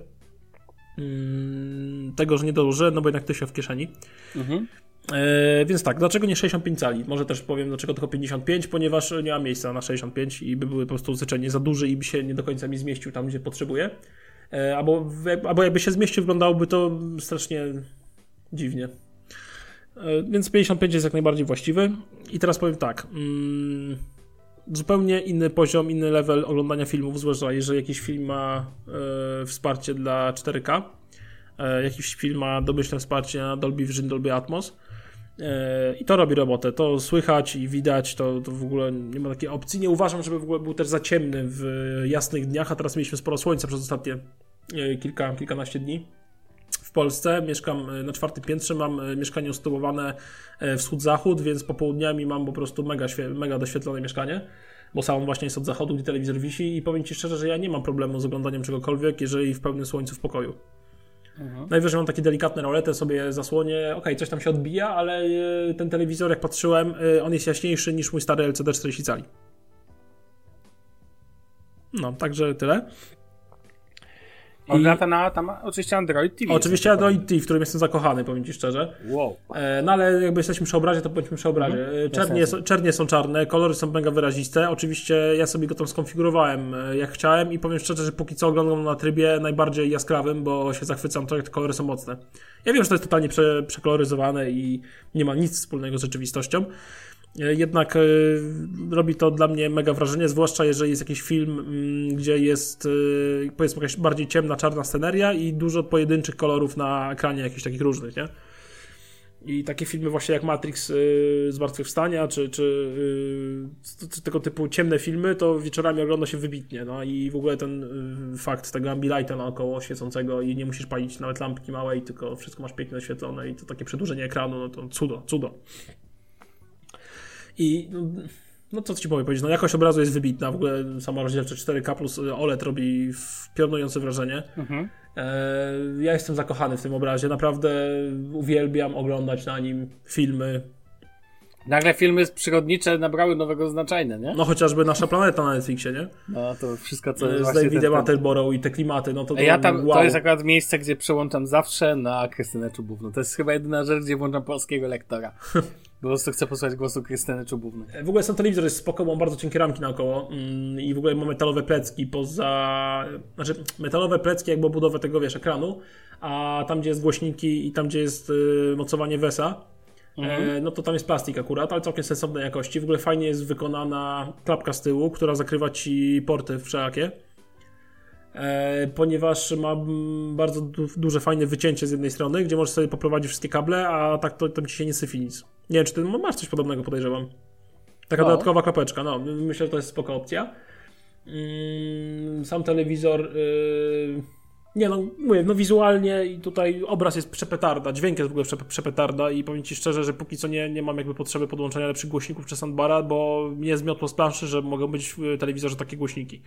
mm, tego, że nie dołożę, no bo jednak tysiąc w kieszeni. Mhm. E, więc tak, dlaczego nie 65 cali? Może też powiem, dlaczego tylko 55, ponieważ nie ma miejsca na 65 i by były po prostu zwyczajnie za duży i by się nie do końca mi zmieścił tam, gdzie potrzebuję. E, albo, albo jakby się zmieścił, wyglądałoby to strasznie dziwnie. E, więc 55 jest jak najbardziej właściwy. I teraz powiem tak. Mm, zupełnie inny poziom, inny level oglądania filmów, zwłaszcza jeżeli jakiś film ma e, wsparcie dla 4K, e, jakiś film ma domyślne wsparcie na Dolby Vision, Dolby Atmos. E, I to robi robotę. To słychać i widać, to, to w ogóle nie ma takiej opcji. Nie uważam, żeby w ogóle był też za ciemny w jasnych dniach, a teraz mieliśmy sporo słońca przez ostatnie kilka, kilkanaście dni Polsce. Mieszkam e, na czwartym piętrze, mam e, mieszkanie usytuowane e, wschód-zachód, więc popołudniami mam po prostu mega, mega doświetlone mieszkanie, bo sam właśnie jest od zachodu, gdzie telewizor wisi i powiem Ci szczerze, że ja nie mam problemu z oglądaniem czegokolwiek, jeżeli w pełnym słońcu w pokoju. Mhm. Najwyżej mam takie delikatne rolety, sobie zasłonię, ok, coś tam się odbija, ale ten telewizor, jak patrzyłem, on jest jaśniejszy niż mój stary LCD 40 cali. No, także tyle. Ogląda na tam oczywiście Android TV. Oczywiście Android TV, w którym jestem zakochany, powiem Ci szczerze. Wow. E, no ale jakby jesteśmy przy obrazie, to bądźmy przy obrazie. Mhm. Czernie, są, czernie są czarne, kolory są mega wyraziste. Oczywiście ja sobie go tam skonfigurowałem e, jak chciałem i powiem szczerze, że póki co oglądam na trybie najbardziej jaskrawym, bo się zachwycam to, jak te kolory są mocne. Ja wiem, że to jest totalnie prze, przekoloryzowane i nie ma nic wspólnego z rzeczywistością. E, jednak e, robi to dla mnie mega wrażenie, zwłaszcza jeżeli jest jakiś film, mm, gdzie jest e, powiedzmy jakaś bardziej ciemna, czarna sceneria i dużo pojedynczych kolorów na ekranie, jakichś takich różnych, nie? I takie filmy właśnie jak Matrix Zmartwychwstania, czy, czy, czy tego typu ciemne filmy, to wieczorami ogląda się wybitnie. No i w ogóle ten fakt tego ambilighta naokoło świecącego i nie musisz palić nawet lampki małej, tylko wszystko masz pięknie oświetlone i to takie przedłużenie ekranu, no to cudo, cudo. I no, no co ci mogę powiedzieć, no jakość obrazu jest wybitna, w ogóle sama rozdzielczość 4K plus OLED robi piorunujące wrażenie. Mhm. E, ja jestem zakochany w tym obrazie, naprawdę uwielbiam oglądać na nim filmy. Nagle filmy przyrodnicze nabrały nowego znaczenia, nie? No chociażby Nasza Planeta na Netflixie, nie? No to wszystko, co jest Z Davidem Attenborough i te klimaty, no to, to Ja tam, wow. to jest akurat miejsce, gdzie przełączam zawsze na Krystynę Czubówną. To jest chyba jedyna rzecz, gdzie włączam polskiego lektora. Po prostu chcę posłuchać głosu Krystyny Czubówny. W ogóle sam telewizor jest spoko, mam bardzo cienkie ramki naokoło mm, i w ogóle ma metalowe plecki poza... Znaczy metalowe plecki jakby budowę tego, wiesz, ekranu, a tam, gdzie jest głośniki i tam, gdzie jest y, mocowanie WESA, mhm. e, no to tam jest plastik akurat, ale całkiem sensownej jakości. W ogóle fajnie jest wykonana klapka z tyłu, która zakrywa ci porty wszelakie. E, ponieważ ma bardzo du duże, fajne wycięcie z jednej strony, gdzie możesz sobie poprowadzić wszystkie kable, a tak to tam ci się nie syfi nic. Nie wiem, czy ty masz coś podobnego, podejrzewam. Taka no. dodatkowa klapeczka, no. Myślę, że to jest spoko opcja. Mm, sam telewizor... Yy... Nie no, mówię, no wizualnie i tutaj obraz jest przepetarda, dźwięk jest w ogóle przepetarda i powiem Ci szczerze, że póki co nie, nie mam jakby potrzeby podłączenia lepszych głośników czy soundbara, bo mnie zmiotło z planszy, że mogą być w telewizorze takie głośniki.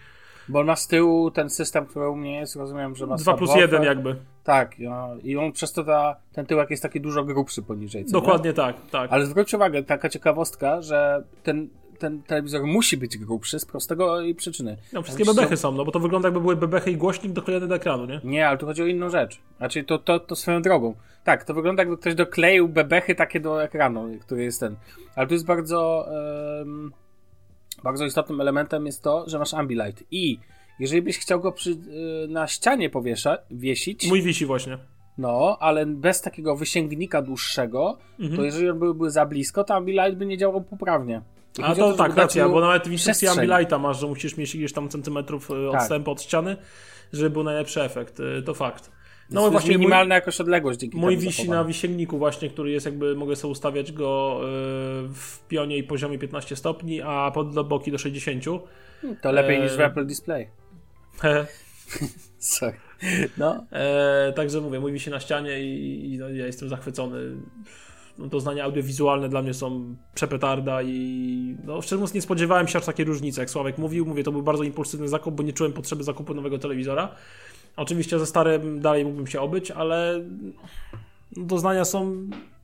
Bo ma z tyłu ten system, który u mnie jest, rozumiem, że ma 2 plus 1 jakby. Tak, no, i on przez to ta, ten tyłek jest taki dużo grubszy poniżej. Dokładnie nie? tak, tak. Ale zwróć uwagę, taka ciekawostka, że ten, ten telewizor musi być grubszy z prostego przyczyny. No, wszystkie bebechy są, no bo to wygląda jakby były bebechy i głośnik doklejony do ekranu, nie? Nie, ale tu chodzi o inną rzecz. Znaczy to, to, to swoją drogą. Tak, to wygląda jakby ktoś dokleił bebechy takie do ekranu, który jest ten. Ale tu jest bardzo... Um bardzo istotnym elementem jest to, że masz Ambilight i jeżeli byś chciał go przy, y, na ścianie powiesza, wiesić... Mój wisi właśnie. No, ale bez takiego wysięgnika dłuższego, mhm. to jeżeli on byłby za blisko, to Ambilight by nie działał poprawnie. A to, to tak, racja, bo nawet w instrukcji Ambilighta masz, że musisz mieć ileś tam centymetrów y, tak. odstępu od ściany, żeby był najlepszy efekt. Y, to fakt. No właśnie minimalna mój, jakoś odległość dzięki Mój wisi na wisienniku właśnie, który jest jakby, mogę sobie ustawiać go y, w pionie i poziomie 15 stopni, a pod boki do 60. To lepiej e... niż w Apple Display. Sorry. No. E, także mówię, mój wisi na ścianie i, i no, ja jestem zachwycony. No, doznania audiowizualne dla mnie są przepetarda i no, szczerze mówiąc nie spodziewałem się aż takiej różnicy, jak Sławek mówił. Mówię, to był bardzo impulsywny zakup, bo nie czułem potrzeby zakupu nowego telewizora. Oczywiście ze starym dalej mógłbym się obyć, ale doznania są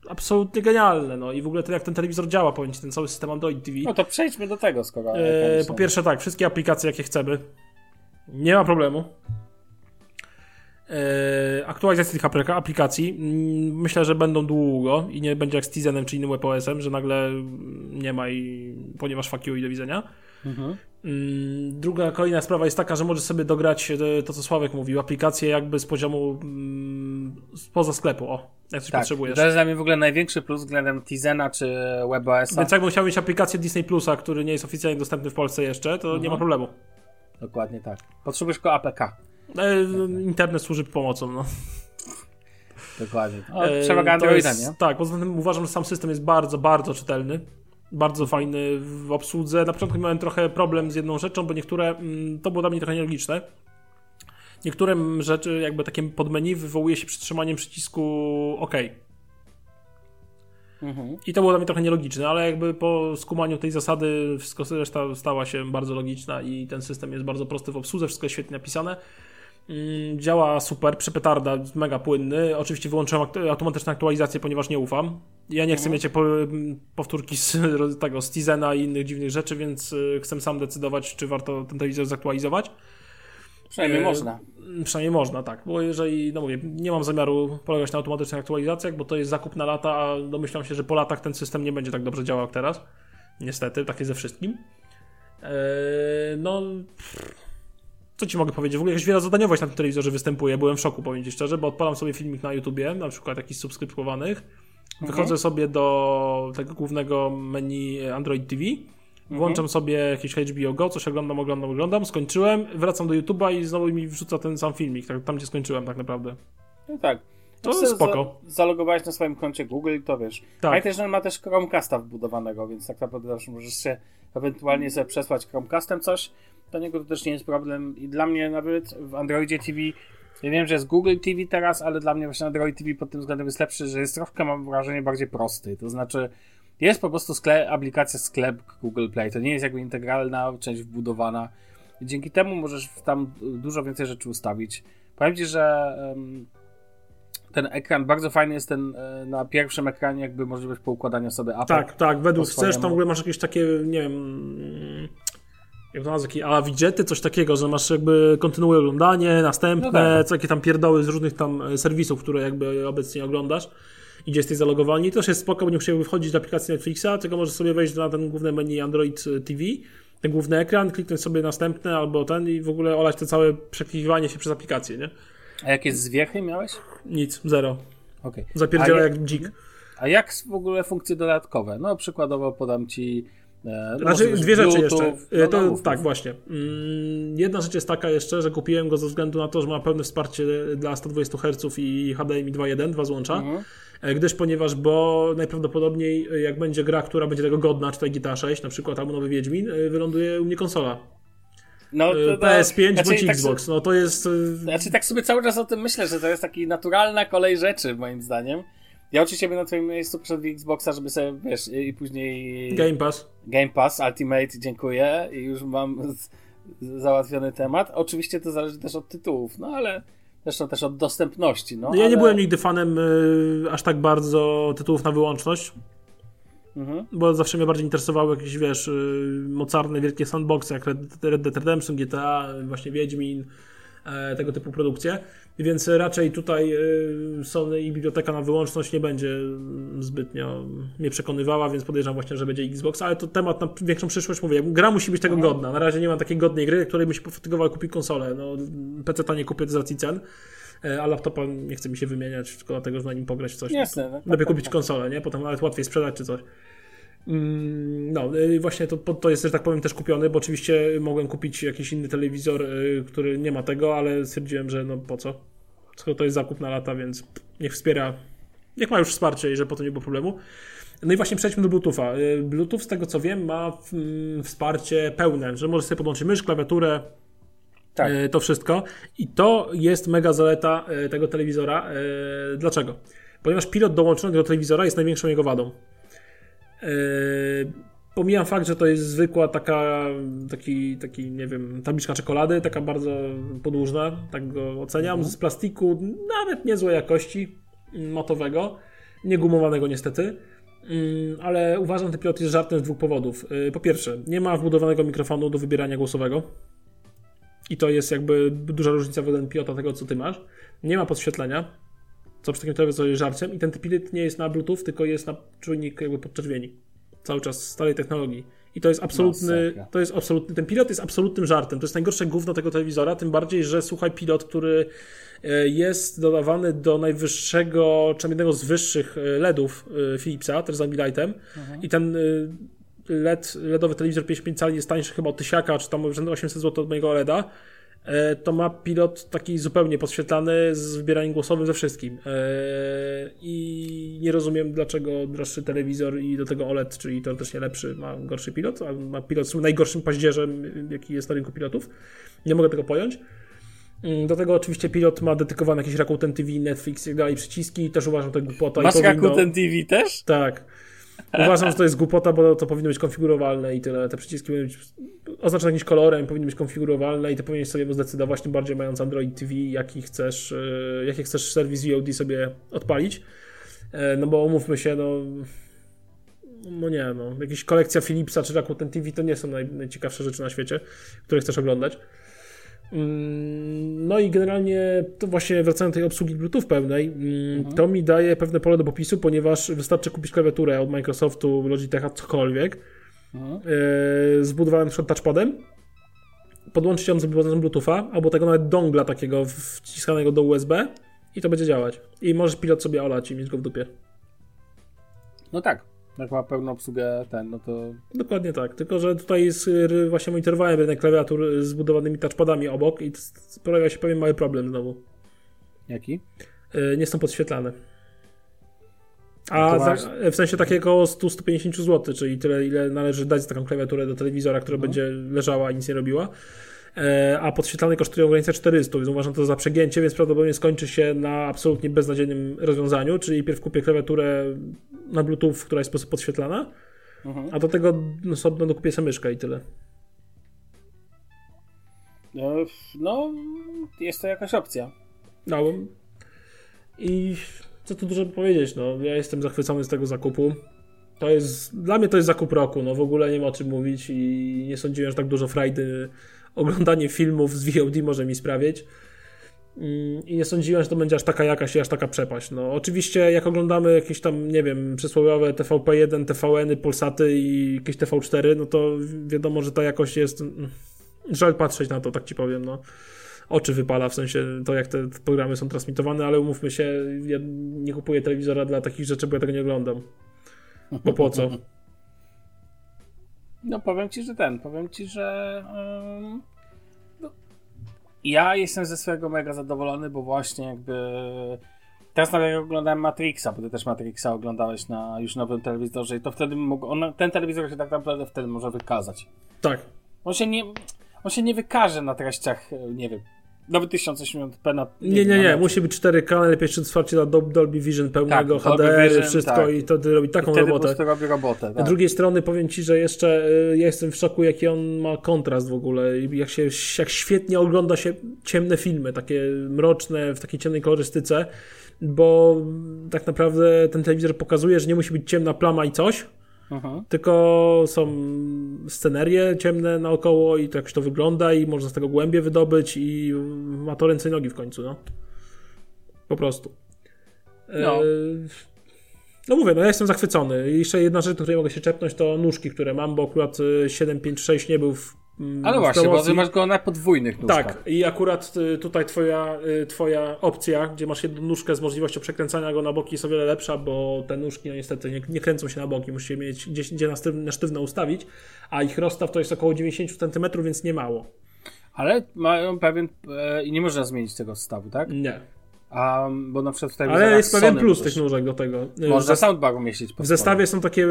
absolutnie genialne. No i w ogóle to jak ten telewizor działa, powiem Ci, ten cały system Android TV. No to przejdźmy do tego, skoro. E, po pierwsze tak, wszystkie aplikacje jakie chcemy. Nie ma problemu. E, aktualizacje tych aplikacji mm, myślę, że będą długo i nie będzie jak z Tizenem czy innym WebOS-em, że nagle nie ma i ponieważ fuck you i do widzenia. Mhm. Mm, druga, kolejna sprawa jest taka, że możesz sobie dograć e, to, co Sławek mówił, aplikacje jakby z poziomu mm, spoza sklepu, o, jak coś tak, potrzebujesz. To jest dla mnie w ogóle największy plus względem Tizena czy WebOS-a. Więc jakbym chciał mieć aplikację Disney Plusa, który nie jest oficjalnie dostępny w Polsce jeszcze, to mhm. nie ma mhm. problemu. Dokładnie tak. Potrzebujesz tylko APK. E, internet służy pomocą, no. Dokładnie. O, trzeba go Androida, nie? Tak, poza tym uważam, że sam system jest bardzo, bardzo czytelny. Bardzo fajny w obsłudze. Na początku miałem trochę problem z jedną rzeczą, bo niektóre, mm, to było dla mnie trochę nielogiczne. Niektóre rzeczy, jakby takie podmenu wywołuje się przytrzymaniem przycisku OK. Mhm. I to było dla mnie trochę nielogiczne, ale jakby po skumaniu tej zasady wszystko reszta stała się bardzo logiczna i ten system jest bardzo prosty w obsłudze, wszystko jest świetnie napisane. Mm, działa super, przepetarda, mega płynny. Oczywiście wyłączyłem automatyczną aktualizację, ponieważ nie ufam. Ja nie chcę mhm. mieć powtórki z tego, z Tizena i innych dziwnych rzeczy, więc y, chcę sam decydować, czy warto ten telewizor zaktualizować. Przynajmniej e, można. Przynajmniej można, tak. Bo jeżeli, no mówię, nie mam zamiaru polegać na automatycznych aktualizacjach, bo to jest zakup na lata, a domyślam się, że po latach ten system nie będzie tak dobrze działał jak teraz. Niestety, tak jest ze wszystkim. E, no. Co ci mogę powiedzieć? W ogóle jakaś wielozadaniowość na tym telewizorze występuje. Byłem w szoku, powiem ci szczerze, bo odpalam sobie filmik na YouTubie, na przykład jakiś subskryptowanych. Wychodzę mhm. sobie do tego głównego menu Android TV Włączam mhm. sobie jakieś HBO Go, coś oglądam, oglądam, oglądam, skończyłem, wracam do YouTube'a i znowu mi wrzuca ten sam filmik, tak, tam gdzie skończyłem tak naprawdę. No tak. To jest spoko. Za, zalogowałeś na swoim koncie Google i to wiesz. Tak. Pamiętaj, że ma też Chromecasta wbudowanego, więc tak naprawdę możesz się ewentualnie sobie przesłać Chromecastem coś. Dla niego to też nie jest problem i dla mnie nawet w Androidzie TV ja wiem, że jest Google TV teraz, ale dla mnie właśnie Android TV pod tym względem jest lepszy, że jest troszkę, mam wrażenie, bardziej prosty. To znaczy, jest po prostu sklep, aplikacja sklep Google Play. To nie jest jakby integralna część wbudowana. I dzięki temu możesz tam dużo więcej rzeczy ustawić. Powiem Ci, że um, ten ekran, bardzo fajny jest ten e, na pierwszym ekranie jakby możliwość poukładania sobie apek. Tak, tak, według chcesz, tam w ogóle masz jakieś takie, nie wiem jak to nazwać, a widgety, coś takiego, że masz jakby kontynuuje oglądanie, następne, no tak. takie tam pierdoły z różnych tam e, serwisów, które jakby obecnie oglądasz i gdzie jesteś zalogowany. To też jest spoko, bo nie musiałby wchodzić do aplikacji Netflixa, tylko możesz sobie wejść na ten główny menu Android TV, ten główny ekran, kliknąć sobie następny albo ten i w ogóle olać to całe przeklikiwanie się przez aplikację, nie? A jakie zwiechy miałeś? Nic, zero. Okay. Zapierdziela jak dzik. A jak w ogóle funkcje dodatkowe? No przykładowo podam ci e, no znaczy, dwie rzeczy jeszcze. No, to, no, tak, właśnie. Mm, jedna rzecz jest taka jeszcze, że kupiłem go ze względu na to, że ma pełne wsparcie dla 120 Hz i HDMI 2.1, dwa złącza. Mhm. E, gdyż ponieważ, bo najprawdopodobniej e, jak będzie gra, która będzie tego godna, czy GTA 6 na przykład, albo nowy Wiedźmin, e, wyląduje u mnie konsola. No, to, to, PS5 znaczy, bądź tak Xbox, no to jest... Znaczy tak sobie cały czas o tym myślę, że to jest taki naturalna kolej rzeczy, moim zdaniem. Ja oczywiście bym na twoim miejscu przed Xboxa, żeby sobie, wiesz, i później... Game Pass. Game Pass, Ultimate, dziękuję i już mam z, załatwiony temat. Oczywiście to zależy też od tytułów, no ale Zresztą też od dostępności. No, ja ale... nie byłem nigdy fanem y, aż tak bardzo tytułów na wyłączność. Mhm. Bo zawsze mnie bardziej interesowały jakieś, wiesz, y, mocarne, wielkie sandboxy, jak Red Dead Redemption, GTA, właśnie Wiedźmin, tego typu produkcje. Więc raczej tutaj y, Sony i biblioteka na wyłączność nie będzie zbytnio mnie przekonywała, więc podejrzewam właśnie, że będzie Xbox, ale to temat na większą przyszłość, mówię, gra musi być tego godna. Na razie nie mam takiej godnej gry, której by się pofatygował kupić konsolę. No, PC ta nie kupię z racji cen, e, a laptopa nie chce mi się wymieniać tylko dlatego, że na nim pograć coś. Jasne, no, Lepiej tak, kupić tak. konsolę, nie? Potem nawet łatwiej sprzedać czy coś. Mm, no, y, właśnie to, to jest, że tak powiem, też kupiony, bo oczywiście mogłem kupić jakiś inny telewizor, y, który nie ma tego, ale stwierdziłem, że no po co? Skoro to jest zakup na lata, więc niech wspiera, niech ma już wsparcie i że po to nie było problemu. No i właśnie przejdźmy do Bluetootha. Y, Bluetooth, z tego co wiem, ma mm, wsparcie pełne, że możesz sobie podłączyć mysz, klawiaturę, tak. to wszystko. I to jest mega zaleta tego telewizora. Dlaczego? Ponieważ pilot dołączony do telewizora jest największą jego wadą. Yy, pomijam fakt, że to jest zwykła taka, taki, taki, nie wiem, tabliczka czekolady, taka bardzo podłużna, tak go oceniam, mhm. z plastiku nawet niezłej jakości, matowego, niegumowanego niestety, yy, ale uważam, że ten pilot jest żartem z dwóch powodów. Yy, po pierwsze, nie ma wbudowanego mikrofonu do wybierania głosowego, I to jest jakby duża różnica względem pilota tego, co ty masz. Nie ma podświetlenia, co przy takim telewizorze żarciem. I ten pilot nie jest na Bluetooth, tylko jest na czujnik jakby podczerwieni. Cały czas starej technologii. I to jest absolutny, Masakra. to jest absolutny, ten pilot jest absolutnym żartem. To jest najgorsze gówno tego telewizora, tym bardziej, że słuchaj, pilot, który e, jest dodawany do najwyższego, czy jednego z wyższych e, LEDów e, Philipsa, też z Ambilightem. I ten LED, LEDowy telewizor 55 cali jest tańszy chyba od tysiaka, czy tam rzędu 800 zł od mojego LEDa. E, To ma pilot taki zupełnie podświetlany z wybieraniem głosowym ze wszystkim. E, I nie rozumiem, dlaczego droższy telewizor i do tego OLED, czyli teoretycznie lepszy, ma gorszy pilot, a ma pilot z najgorszym paździerzem, jaki jest na rynku pilotów. Nie mogę tego pojąć. Mm, Do tego oczywiście pilot ma dedykowane jakieś Rakuten TV, Netflix i tak dalej przyciski. Też uważam, że to głupota. i Masz powinno- Rakuten TV też? tak. Uważam, że to jest głupota, bo to powinno być konfigurowalne i tyle. Te przyciski powinny być oznaczone jakimś kolorem, powinny być konfigurowalne i ty powinieneś sobie zdecydować, tym bardziej mając Android TV, jaki chcesz, e, jaki chcesz serwis VOD sobie odpalić. E, No bo umówmy się, no. No nie, no. Jakaś kolekcja Philipsa czy Rakuten TV to nie są naj, najciekawsze rzeczy na świecie, które chcesz oglądać. Mm, No i generalnie to właśnie wracając do tej obsługi Bluetooth pełnej, mm, to mi daje pewne pole do popisu, ponieważ wystarczy kupić klawiaturę od Microsoftu, Logitecha, cokolwiek, Mhm. yy, zbudowaną przykład touchpadem, podłączyć ją z Bluetootha, albo tego nawet dongla takiego wciskanego do USB i to będzie działać. I możesz pilot sobie olać i mieć go w dupie. No tak. Jak ma pełną obsługę ten, no to Dokładnie tak, tylko że tutaj jest, y, właśnie monitorowałem rynek klawiatur z zbudowanymi touchpadami obok i pojawia się pewien mały problem znowu. jaki? Y, nie są podświetlane. No A masz- w sensie takiego 100-150 zł, czyli tyle, ile należy dać za taką klawiaturę do telewizora, która Mhm. będzie leżała i nic nie robiła. E, a podświetlane kosztują w granicy 400, więc uważam to za przegięcie, więc prawdopodobnie skończy się na absolutnie beznadziejnym rozwiązaniu, czyli pierw kupię klawiaturę na Bluetooth, która jest w sposób podświetlana, Mhm. a do tego no, sobie dokupię sobie myszkę i tyle. No, no, jest to jakaś opcja. No i co tu dużo powiedzieć, no ja jestem zachwycony z tego zakupu. To jest, dla mnie to jest zakup roku, no w ogóle nie ma o czym mówić i nie sądziłem, że tak dużo frajdy oglądanie filmów z VOD może mi sprawić. Mm, I nie sądziłem, że to będzie aż taka jakaś i aż taka przepaść. No oczywiście jak oglądamy jakieś tam, nie wiem, przysłowiowe TVP1, TVN-y, Polsaty i jakieś TV4, no to wiadomo, że ta jakość jest... mm, Żal patrzeć na to, tak ci powiem, no oczy wypala, w sensie to, jak te programy są transmitowane, ale umówmy się, ja nie kupuję telewizora dla takich rzeczy, bo ja tego nie oglądam. Bo po co? No powiem ci, że ten, powiem ci, że ym, no, ja jestem ze swojego mega zadowolony, bo właśnie jakby teraz nawet jak oglądałem Matrixa, bo ty też Matrixa oglądałeś na już nowym telewizorze i to wtedy mógł, on, ten telewizor się tak naprawdę wtedy może wykazać. Tak. On się nie, on się nie wykaże na treściach, nie wiem, nawet 1080p na... Nie, nie, nie, na musi być 4K, najlepiej jeszcze wsparcie dla Dol- Dolby Vision pełnego, Tak, HDR, Vision, wszystko tak. i to robi taką Wtedy po robotę. prostu robi robotę. Z Tak. drugiej strony powiem ci, że jeszcze y, ja jestem w szoku, jaki on ma kontrast w ogóle. Jak, się, jak świetnie ogląda się ciemne filmy, takie mroczne, w takiej ciemnej kolorystyce, bo tak naprawdę ten telewizor pokazuje, że nie musi być ciemna plama i coś, Mhm. tylko są scenerie ciemne naokoło i to jakoś to wygląda i można z tego głębie wydobyć i ma to ręce i nogi w końcu, no. Po prostu. No. E, No mówię, no ja jestem zachwycony. I jeszcze jedna rzecz, do której mogę się czepnąć, to nóżki, które mam, bo akurat y, 756 nie był w, Ale w właśnie, bo ty masz go na podwójnych nóżkach. Tak, i akurat y, tutaj twoja, y, twoja opcja, gdzie masz jedną nóżkę z możliwością przekręcania go na boki jest o wiele lepsza, bo te nóżki no niestety nie, nie kręcą się na boki, musisz je mieć gdzieś gdzie na, sztywno, na sztywno ustawić, a ich rozstaw to jest około 90 cm, więc nie mało. Ale mają pewien. E, I nie można zmienić tego zestawu, tak? Nie. A, bo na przykład w Ale jest pewien plus tych nóżek do tego. Można soundbar umieścić w zestawie są takie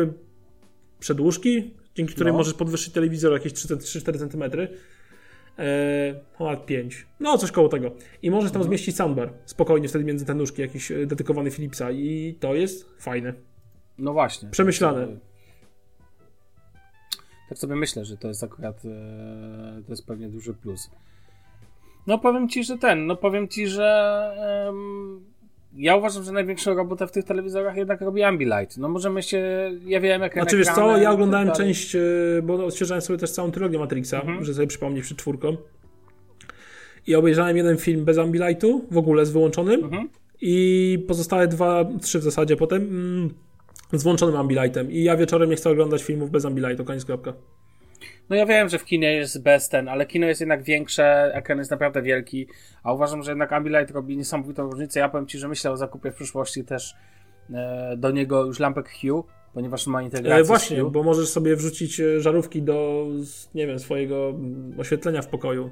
przedłużki, dzięki którym No. możesz podwyższyć telewizor jakieś 3-4 cm. Eee, ponad 5. No, coś koło tego. I możesz Mhm. tam zmieścić soundbar. Spokojnie wtedy między te nóżki jakiś e, dedykowany Philipsa i to jest fajne. No właśnie. Przemyślane. Tak, tak sobie myślę, że to jest akurat. E, to jest pewnie duży plus. No powiem ci, że ten. No powiem ci, że. em, ja uważam, że największą robotę w tych telewizorach jednak robi Ambilight. No możemy się. Ja wiem, jak Znaczy wiesz co, ja oglądałem tak dalej. część, e, bo odświeżałem sobie też całą trylogię Matrixa, Mhm. że sobie przypomnieć przed czwórką. i obejrzałem jeden film bez Ambilightu, w ogóle z wyłączonym Mhm. i pozostałe dwa, trzy w zasadzie potem mm, z włączonym Ambilightem i ja wieczorem nie chcę oglądać filmów bez Ambilightu, koniec kropka. No ja wiem, że w kinie jest bez ten, ale kino jest jednak większe, ekran jest naprawdę wielki, a uważam, że jednak Ambilight robi niesamowitą różnicę. Ja powiem Ci, że myślę o zakupie w przyszłości też e, do niego już lampek Hue, ponieważ ma integrację E, właśnie, bo możesz sobie wrzucić e, żarówki do, nie wiem, swojego mm, oświetlenia w pokoju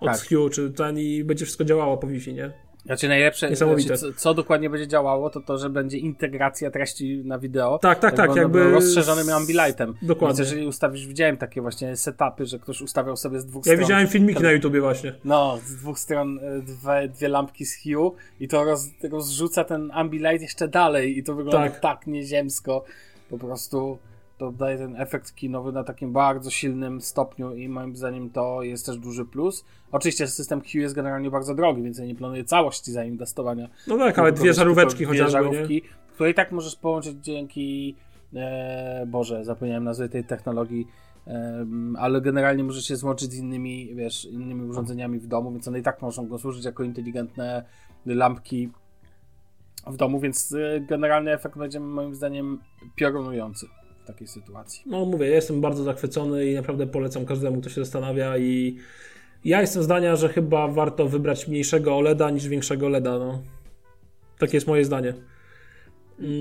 od Tak. Hue, czy ten i będzie wszystko działało po Wi-Fi, nie? Znaczy najlepsze, znaczy, co, co dokładnie będzie działało, to to, że będzie integracja treści na wideo. Tak, tak, tak, jakby rozszerzonym Ambilightem. Dokładnie. Więc jeżeli ustawisz, widziałem takie właśnie setupy, że ktoś ustawiał sobie z dwóch Ja stron. widziałem filmiki na YouTubie właśnie. No, z dwóch stron e, dwie, dwie lampki z Hue i to roz, rozrzuca ten Ambilight jeszcze dalej i to wygląda Tak. tak, nieziemsko. Po prostu to daje ten efekt kinowy na takim bardzo silnym stopniu i moim zdaniem to jest też duży plus. Oczywiście system Hue jest generalnie bardzo drogi, więc ja nie planuję całości zainwestowania. No tak, ale dwie żaróweczki dwie chociażby, żarówki, które i tak możesz połączyć dzięki e, Boże, zapomniałem nazwy tej technologii, em, ale generalnie możesz się złączyć z innymi, wiesz, innymi urządzeniami w domu, więc one i tak mogą go służyć jako inteligentne lampki w domu, więc e, generalny efekt będzie moim zdaniem piorunujący takiej sytuacji. No mówię, ja jestem bardzo zachwycony i naprawdę polecam każdemu, kto się zastanawia i ja jestem zdania, że chyba warto wybrać mniejszego OLEDa niż większego LEDa, no. Takie jest moje zdanie.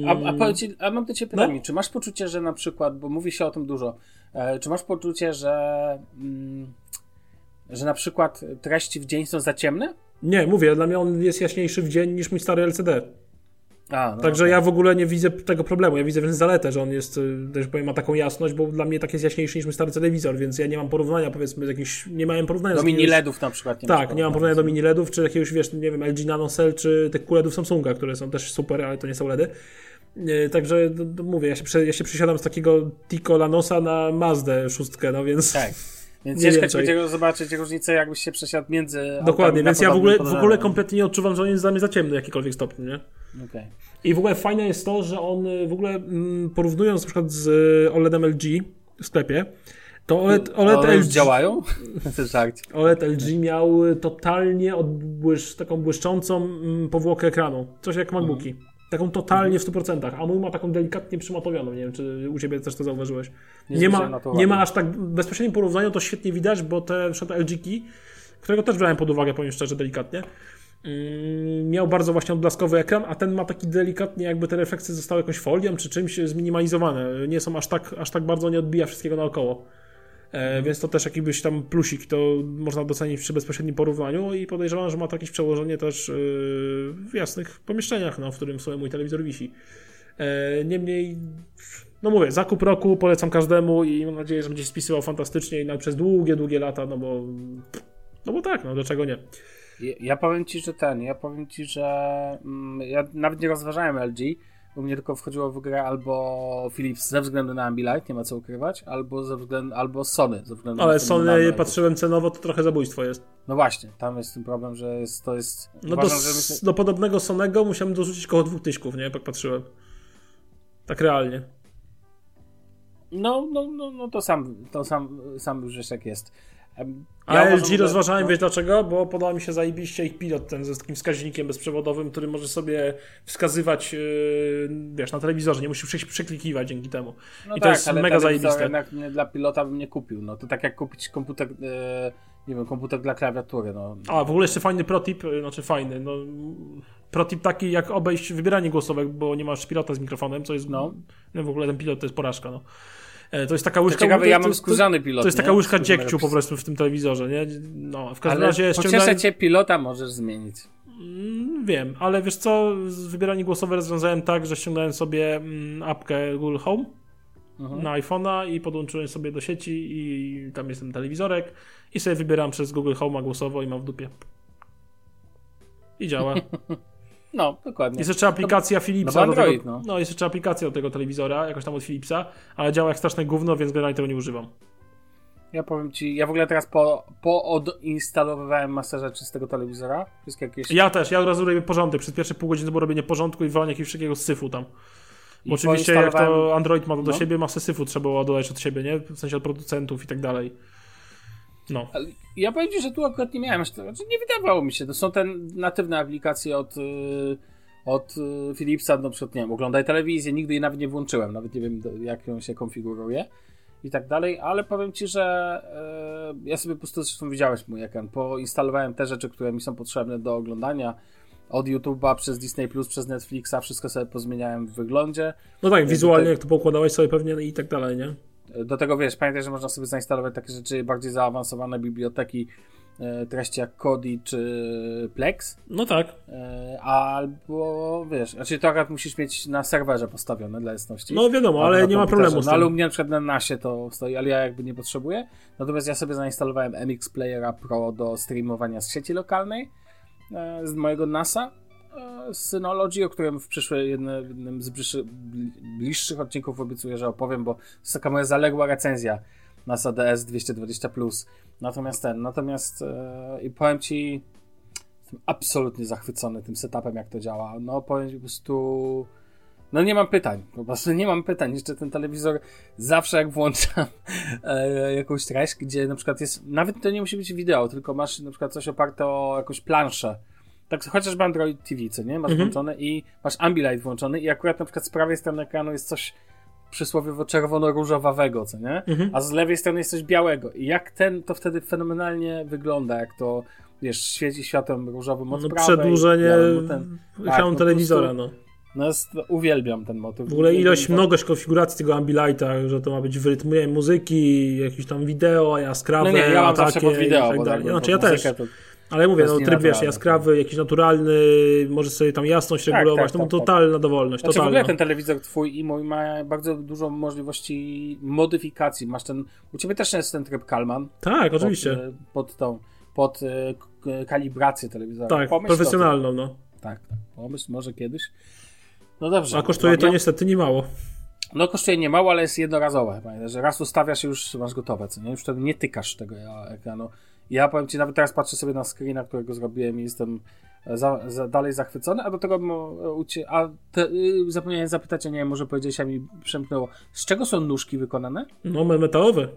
A, a, Mm, ci- a mam do Ciebie pytanie, No. czy masz poczucie, że na przykład, bo mówi się o tym dużo, e, czy masz poczucie, że, mm, że na przykład treści w dzień są za ciemne? Nie, mówię, dla mnie on jest jaśniejszy w dzień niż mój stary LCD. A, no Także okej. ja w ogóle nie widzę tego problemu. Ja widzę wręcz zaletę, że on jest, y, też powiem, ma taką jasność, bo dla mnie tak jest jaśniejszy niż mój stary telewizor, więc ja nie mam porównania, powiedzmy, z jakichś, nie miałem porównania Do mini LEDów na przykład. Nie Tak, nie mam porównania do mini LEDów, czy jakiegoś, wiesz, nie wiem, LG NanoCell, czy tych QLEDów Samsunga, które są też super, ale to nie są LEDy. Yy, Także mówię, ja się, ja się przesiadam z takiego Tico Lanosa na Mazdę szóstkę, no więc Tak. Więc Nie ciężko będzie zobaczyć różnicę, jakbyś się przesiadł między. dokładnie, więc ja w ogóle, w ogóle kompletnie nie odczuwam, że on jest dla mnie za ciemny w jakikolwiek stopniu, nie? Okej. I w ogóle fajne jest to, że on y, w ogóle mm, porównując na przykład z y, OLEDem LG w sklepie, to OLED, OLED, One już LG, działają? OLED LG miał y, totalnie odbłysz, taką błyszczącą mm, powłokę ekranu. Coś jak MacBooki. Taką totalnie w 100%, a mój ma taką delikatnie przymatowioną. Nie wiem, czy u Ciebie też to zauważyłeś. Nie Nie, ma, nie ma aż tak bezpośrednim porównaniu, to świetnie widać, bo te na przykład LG którego też brałem pod uwagę, powiem szczerze, delikatnie, miał bardzo właśnie odblaskowy ekran, a ten ma taki delikatnie, jakby te refleksje zostały jakąś folią czy czymś zminimalizowane. Nie są aż tak, aż tak bardzo, nie odbija wszystkiego naokoło. E, więc to też jakiś tam plusik, to można docenić przy bezpośrednim porównaniu i podejrzewam, że ma to jakieś przełożenie też yy, w jasnych pomieszczeniach, no, w którym sobie mój telewizor wisi. E, niemniej, no mówię, zakup roku polecam każdemu i mam nadzieję, że będzie spisywał fantastycznie i przez długie, długie lata, no bo no bo tak, no dlaczego nie? Ja, ja powiem ci, że ten, ja powiem ci, że mm, ja nawet nie rozważałem LG, bo mnie tylko wchodziło w grę albo Philips ze względu na Ambilight, nie ma co ukrywać, albo ze względu, albo Sony ze względu Ale na Sony patrzyłem cenowo, to trochę zabójstwo jest. No właśnie, tam jest ten problem, że jest, to jest... No do, uważam, że myślę, do podobnego Sonego musiałem dorzucić koło dwóch tyśków, nie? Jak patrzyłem. Tak realnie. no, no, no, no to sam, to sam, sam już jak jest. A ja uważam, LG rozważałem, no, wiesz dlaczego? Bo podoba mi się zajebiście ich pilot, ten ze takim wskaźnikiem bezprzewodowym, który może sobie wskazywać, yy, wiesz, na telewizorze, nie przy- przeklikiwać dzięki temu. No I to tak, jest ale mega zajebiste. jednak nie, dla pilota bym nie kupił. No to tak jak kupić komputer, e, nie wiem, komputer dla klawiatury. No. A, w ogóle jeszcze fajny protip, yy, znaczy fajny, no protip taki jak obejść wybieranie głosowe, bo nie masz pilota z mikrofonem, co jest, No. no w ogóle ten pilot to jest porażka, no. E, To jest taka To łyżka... ciekawe, to- ja to- mam to- skórzany pilot. To jest nie? taka łyżka dziegciu po prostu w tym telewizorze, nie? No, w każdym Ale razie ściągnąłem... cię, pilota możesz zmienić. Mm, Wiem, ale wiesz co, wybieranie głosowe rozwiązałem tak, że ściągnąłem sobie mm, apkę Google Home Mhm. na iPhone'a i podłączyłem sobie do sieci i tam jest ten telewizorek i sobie wybieram przez Google Home głosowo i mam w dupie. I działa. No, dokładnie. Jest jeszcze aplikacja Philipsa. no bo do Android, tego, no. no. jest jeszcze aplikacja do tego telewizora, jakoś tam od Philipsa, ale działa jak straszne gówno, więc generalnie tego nie używam. Ja powiem ci, ja w ogóle teraz po, po odinstalowywałem masę rzeczy z tego telewizora. Wszystkie jakieś... Ja też, ja od razu robię porządek. Przez pierwsze pół godziny to było robienie porządku i wywalanie jakiegoś wszystkiego syfu tam. i Bo oczywiście jak to Android ma to do No. siebie, masę syfu trzeba ładować od siebie, nie? W sensie od producentów i tak dalej. No. Ja powiem ci, że tu akurat nie miałem, znaczy nie wydawało mi się, to są te natywne aplikacje od, y, od y, Philipsa, na przykład, nie wiem, oglądaj telewizję, nigdy jej nawet nie włączyłem, nawet nie wiem jak ją się konfiguruje i tak dalej, ale powiem ci, że y, ja sobie po prostu, zresztą widziałeś mój ekran, poinstalowałem te rzeczy, które mi są potrzebne do oglądania, od YouTube'a przez Disney+, przez Netflixa, wszystko sobie pozmieniałem w wyglądzie. No tak, wizualnie jak to poukładałeś sobie pewnie i tak dalej, nie? Do tego wiesz, pamiętaj, że można sobie zainstalować takie rzeczy, bardziej zaawansowane biblioteki, e, treści jak Kodi czy Plex. No tak. E, albo wiesz, znaczy to akurat musisz mieć na serwerze postawione dla jasności. No wiadomo, ale nie ma problemu z No tym. ale u mnie na przykład na NASie to stoi, ale ja jakby nie potrzebuję. Natomiast ja sobie zainstalowałem MX Playera Pro do streamowania z sieci lokalnej e, z mojego NASA Synology, o którym w przyszłym jednym z bliższych, bliższych odcinków obiecuję, że opowiem, bo to jest taka moja zaległa recenzja NASA DS 220. Natomiast ten, natomiast e, i powiem ci, jestem absolutnie zachwycony tym setupem, jak to działa. No powiem ci po prostu. No nie mam pytań, po prostu nie mam pytań. Jeszcze ten telewizor zawsze jak włączam e, jakąś treść, gdzie na przykład jest, nawet to nie musi być wideo, tylko masz na przykład coś oparte o jakąś planszę, tak chociażby Android TV, co nie? Masz Mhm. włączone i masz Ambilight włączony i akurat na przykład z prawej strony ekranu jest coś przysłowiowo czerwono-różowawego, co nie? Mhm. A z lewej strony jest coś białego. I jak ten, to wtedy fenomenalnie wygląda, jak to, wiesz, świeci światłem różowym od No, prawej. przedłużenie ten, ekranu no, telewizora, no. No jest, uwielbiam ten motyw. W ogóle ilość, mnogość konfiguracji tego Ambilighta, że to ma być w rytmie muzyki, jakieś tam wideo, jaskrawe, No nie, ja mam takie pod wideo, tak dalej. tak, Znaczy ja też, to- ale mówię, to no tryb wiesz, jaskrawy, jakiś naturalny, możesz sobie tam jasność Tak, regulować, tak, no tak, tak. totalna dowolność, Znaczy w ogóle totalna. ten telewizor twój i mój ma bardzo dużo możliwości modyfikacji. Masz ten, u ciebie też jest ten tryb Kalman. Tak, oczywiście. Pod, e, pod tą, pod e, kalibrację telewizora. tak, tym. profesjonalną, no. Tak, tak. Pomyśl może kiedyś. No dobrze. A kosztuje to Ładnie. niestety nie mało. No kosztuje nie mało, ale jest jednorazowe. Pamiętaj, że raz ustawiasz i już masz gotowe, co nie? Już wtedy nie tykasz tego ja- ekranu. Ja powiem ci, nawet teraz patrzę sobie na screena, którego zrobiłem i jestem za, za, dalej zachwycony, a do tego bym, e, a te, y, zapomniałem zapytać, a nie wiem, może powiedziałeś, a mi przemknęło, z czego są nóżki wykonane? No, me- metalowe.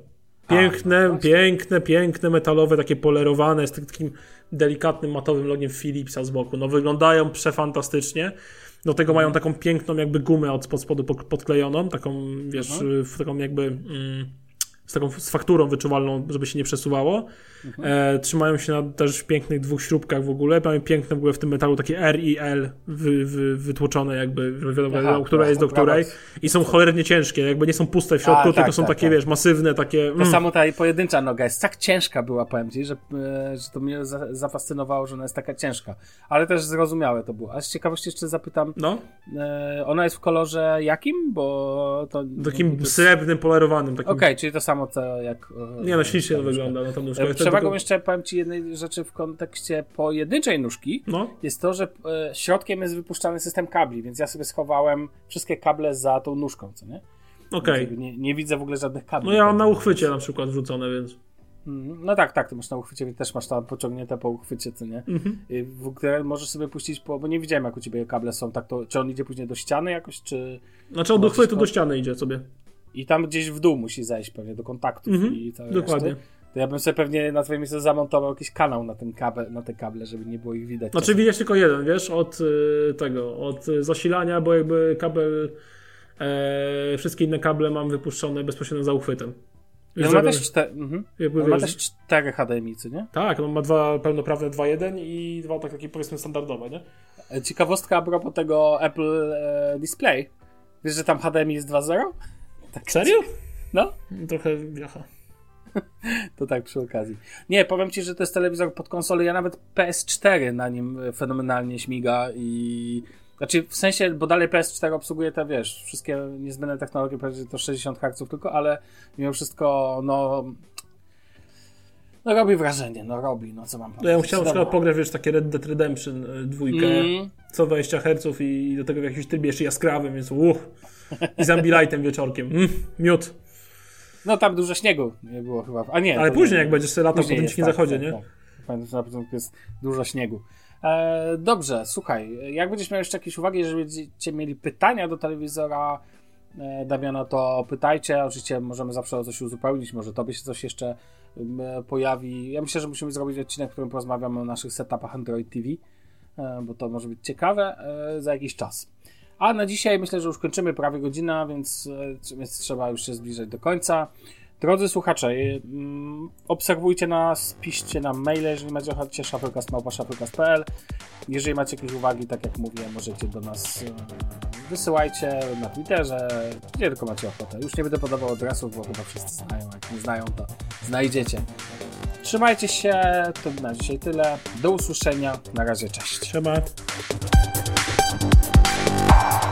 Piękne, no właśnie. piękne, piękne, metalowe, takie polerowane, z takim delikatnym, matowym logiem Philipsa z boku. No wyglądają przefantastycznie. Do tego Mhm. mają taką piękną jakby gumę od spod spodu podklejoną, taką, wiesz, Mhm. w taką jakby... Mm, z taką z fakturą wyczuwalną, żeby się nie przesuwało. Mhm. E, trzymają się na też pięknych dwóch śrubkach w ogóle. Mają piękne w ogóle w tym metalu takie R i L wy, wy, wytłoczone jakby, wiadomo, Aha, która jest do dobra, której. dobra. I są cholernie ciężkie, jakby nie są puste w środku, A, tak, tylko są tak, takie, tak. wiesz, masywne, takie... To Mm. samo ta pojedyncza noga jest tak ciężka była, powiem ci, że, e, że to mnie za, zafascynowało, że ona jest taka ciężka. Ale też zrozumiałe to było. A z ciekawości jeszcze zapytam, No, e, ona jest w kolorze jakim? Bo to... takim to- srebrnym, polerowanym. Takim... Okej, czyli to samo co jak... e, Nie no, ślicznie to wygląda. No, tam nóżka. E, Przewagą tylko- jeszcze powiem ci jednej rzeczy w kontekście pojedynczej nóżki No, jest to, że e, środkiem jest wypuszczany system kabli, więc ja sobie schowałem wszystkie kable za tą nóżką, co nie? okej. Więc Nie, nie widzę w ogóle żadnych kabli. No ja mam na uchwycie na przykład wrzucone, więc... Mhm. No tak, tak, ty masz na uchwycie, więc też masz tam pociągnięte po uchwycie, co nie? Mhm. W ogóle możesz sobie puścić po, bo nie widziałem jak u ciebie kable są, tak to, czy on idzie później do ściany jakoś, czy... Znaczy od uchwytu do ściany idzie sobie. I tam gdzieś w dół musi zejść pewnie, do kontaktów Mhm. i całej Dokładnie. reszty. To ja bym sobie pewnie na twoim miejscu zamontował jakiś kanał na, ten kabel, na te kable, żeby nie było ich widać. Znaczy widać tylko jeden, wiesz, od y, tego, od zasilania, bo jakby kabel, e, wszystkie inne kable mam wypuszczone bezpośrednio za uchwytem. I on ma też, czte... mhm. ma też cztery HDMI, co nie? Tak, on ma dwa pełnoprawne 2.1 i dwa tak, takie powiedzmy standardowe, nie? E, Ciekawostka a propos tego Apple e, Display. Wiesz, że tam HDMI jest 2.0? Tak. Serio? No, Trochę jaha. to tak przy okazji. Nie, powiem ci, że to jest telewizor pod konsolę. Ja nawet PS4 na nim e, fenomenalnie śmiga i. Znaczy, w sensie, bo dalej PS4 obsługuje te, wiesz, wszystkie niezbędne technologie, powiedzieć to 60 Hz tylko, ale mimo wszystko, no. No robi wrażenie, no robi, no co mam No powiedzieć. ja bym chciał na przykład pograć, wiesz, takie Red Dead Redemption y, dwójkę, Mm, 120 Hz i do tego w jakimś trybie jeszcze jaskrawym, więc uff. I z Ambilightem wieczorkiem. Mm, miód. no tam dużo śniegu nie było chyba. A nie. Ale później, nie, jak będziesz latał po tym dzikim tak, zachodzie, tak, nie? Tak. Pamiętam, że na początku jest dużo śniegu. E, dobrze, słuchaj, jak będziesz miał jeszcze jakieś uwagi, jeżeli będziecie mieli pytania do telewizora, e, Damiana, to pytajcie. Oczywiście możemy zawsze o coś uzupełnić, może tobie się coś jeszcze e, pojawi. Ja myślę, że musimy zrobić odcinek, w którym porozmawiamy o naszych setupach Android TV, e, bo to może być ciekawe za jakiś czas. A na dzisiaj myślę, że już kończymy prawie godzina, więc, więc trzeba już się zbliżać do końca. Drodzy słuchacze, mm, obserwujcie nas, piszcie nam maile, jeżeli macie ochotę, shufflecast.pl Jeżeli macie jakieś uwagi, tak jak mówię, możecie do nas wysyłajcie na Twitterze, gdzie tylko macie ochotę. Już nie będę podawał adresów, bo chyba wszyscy znają, jak nie znają, to znajdziecie. Trzymajcie się, to na dzisiaj tyle. Do usłyszenia, na razie, cześć. Siema. you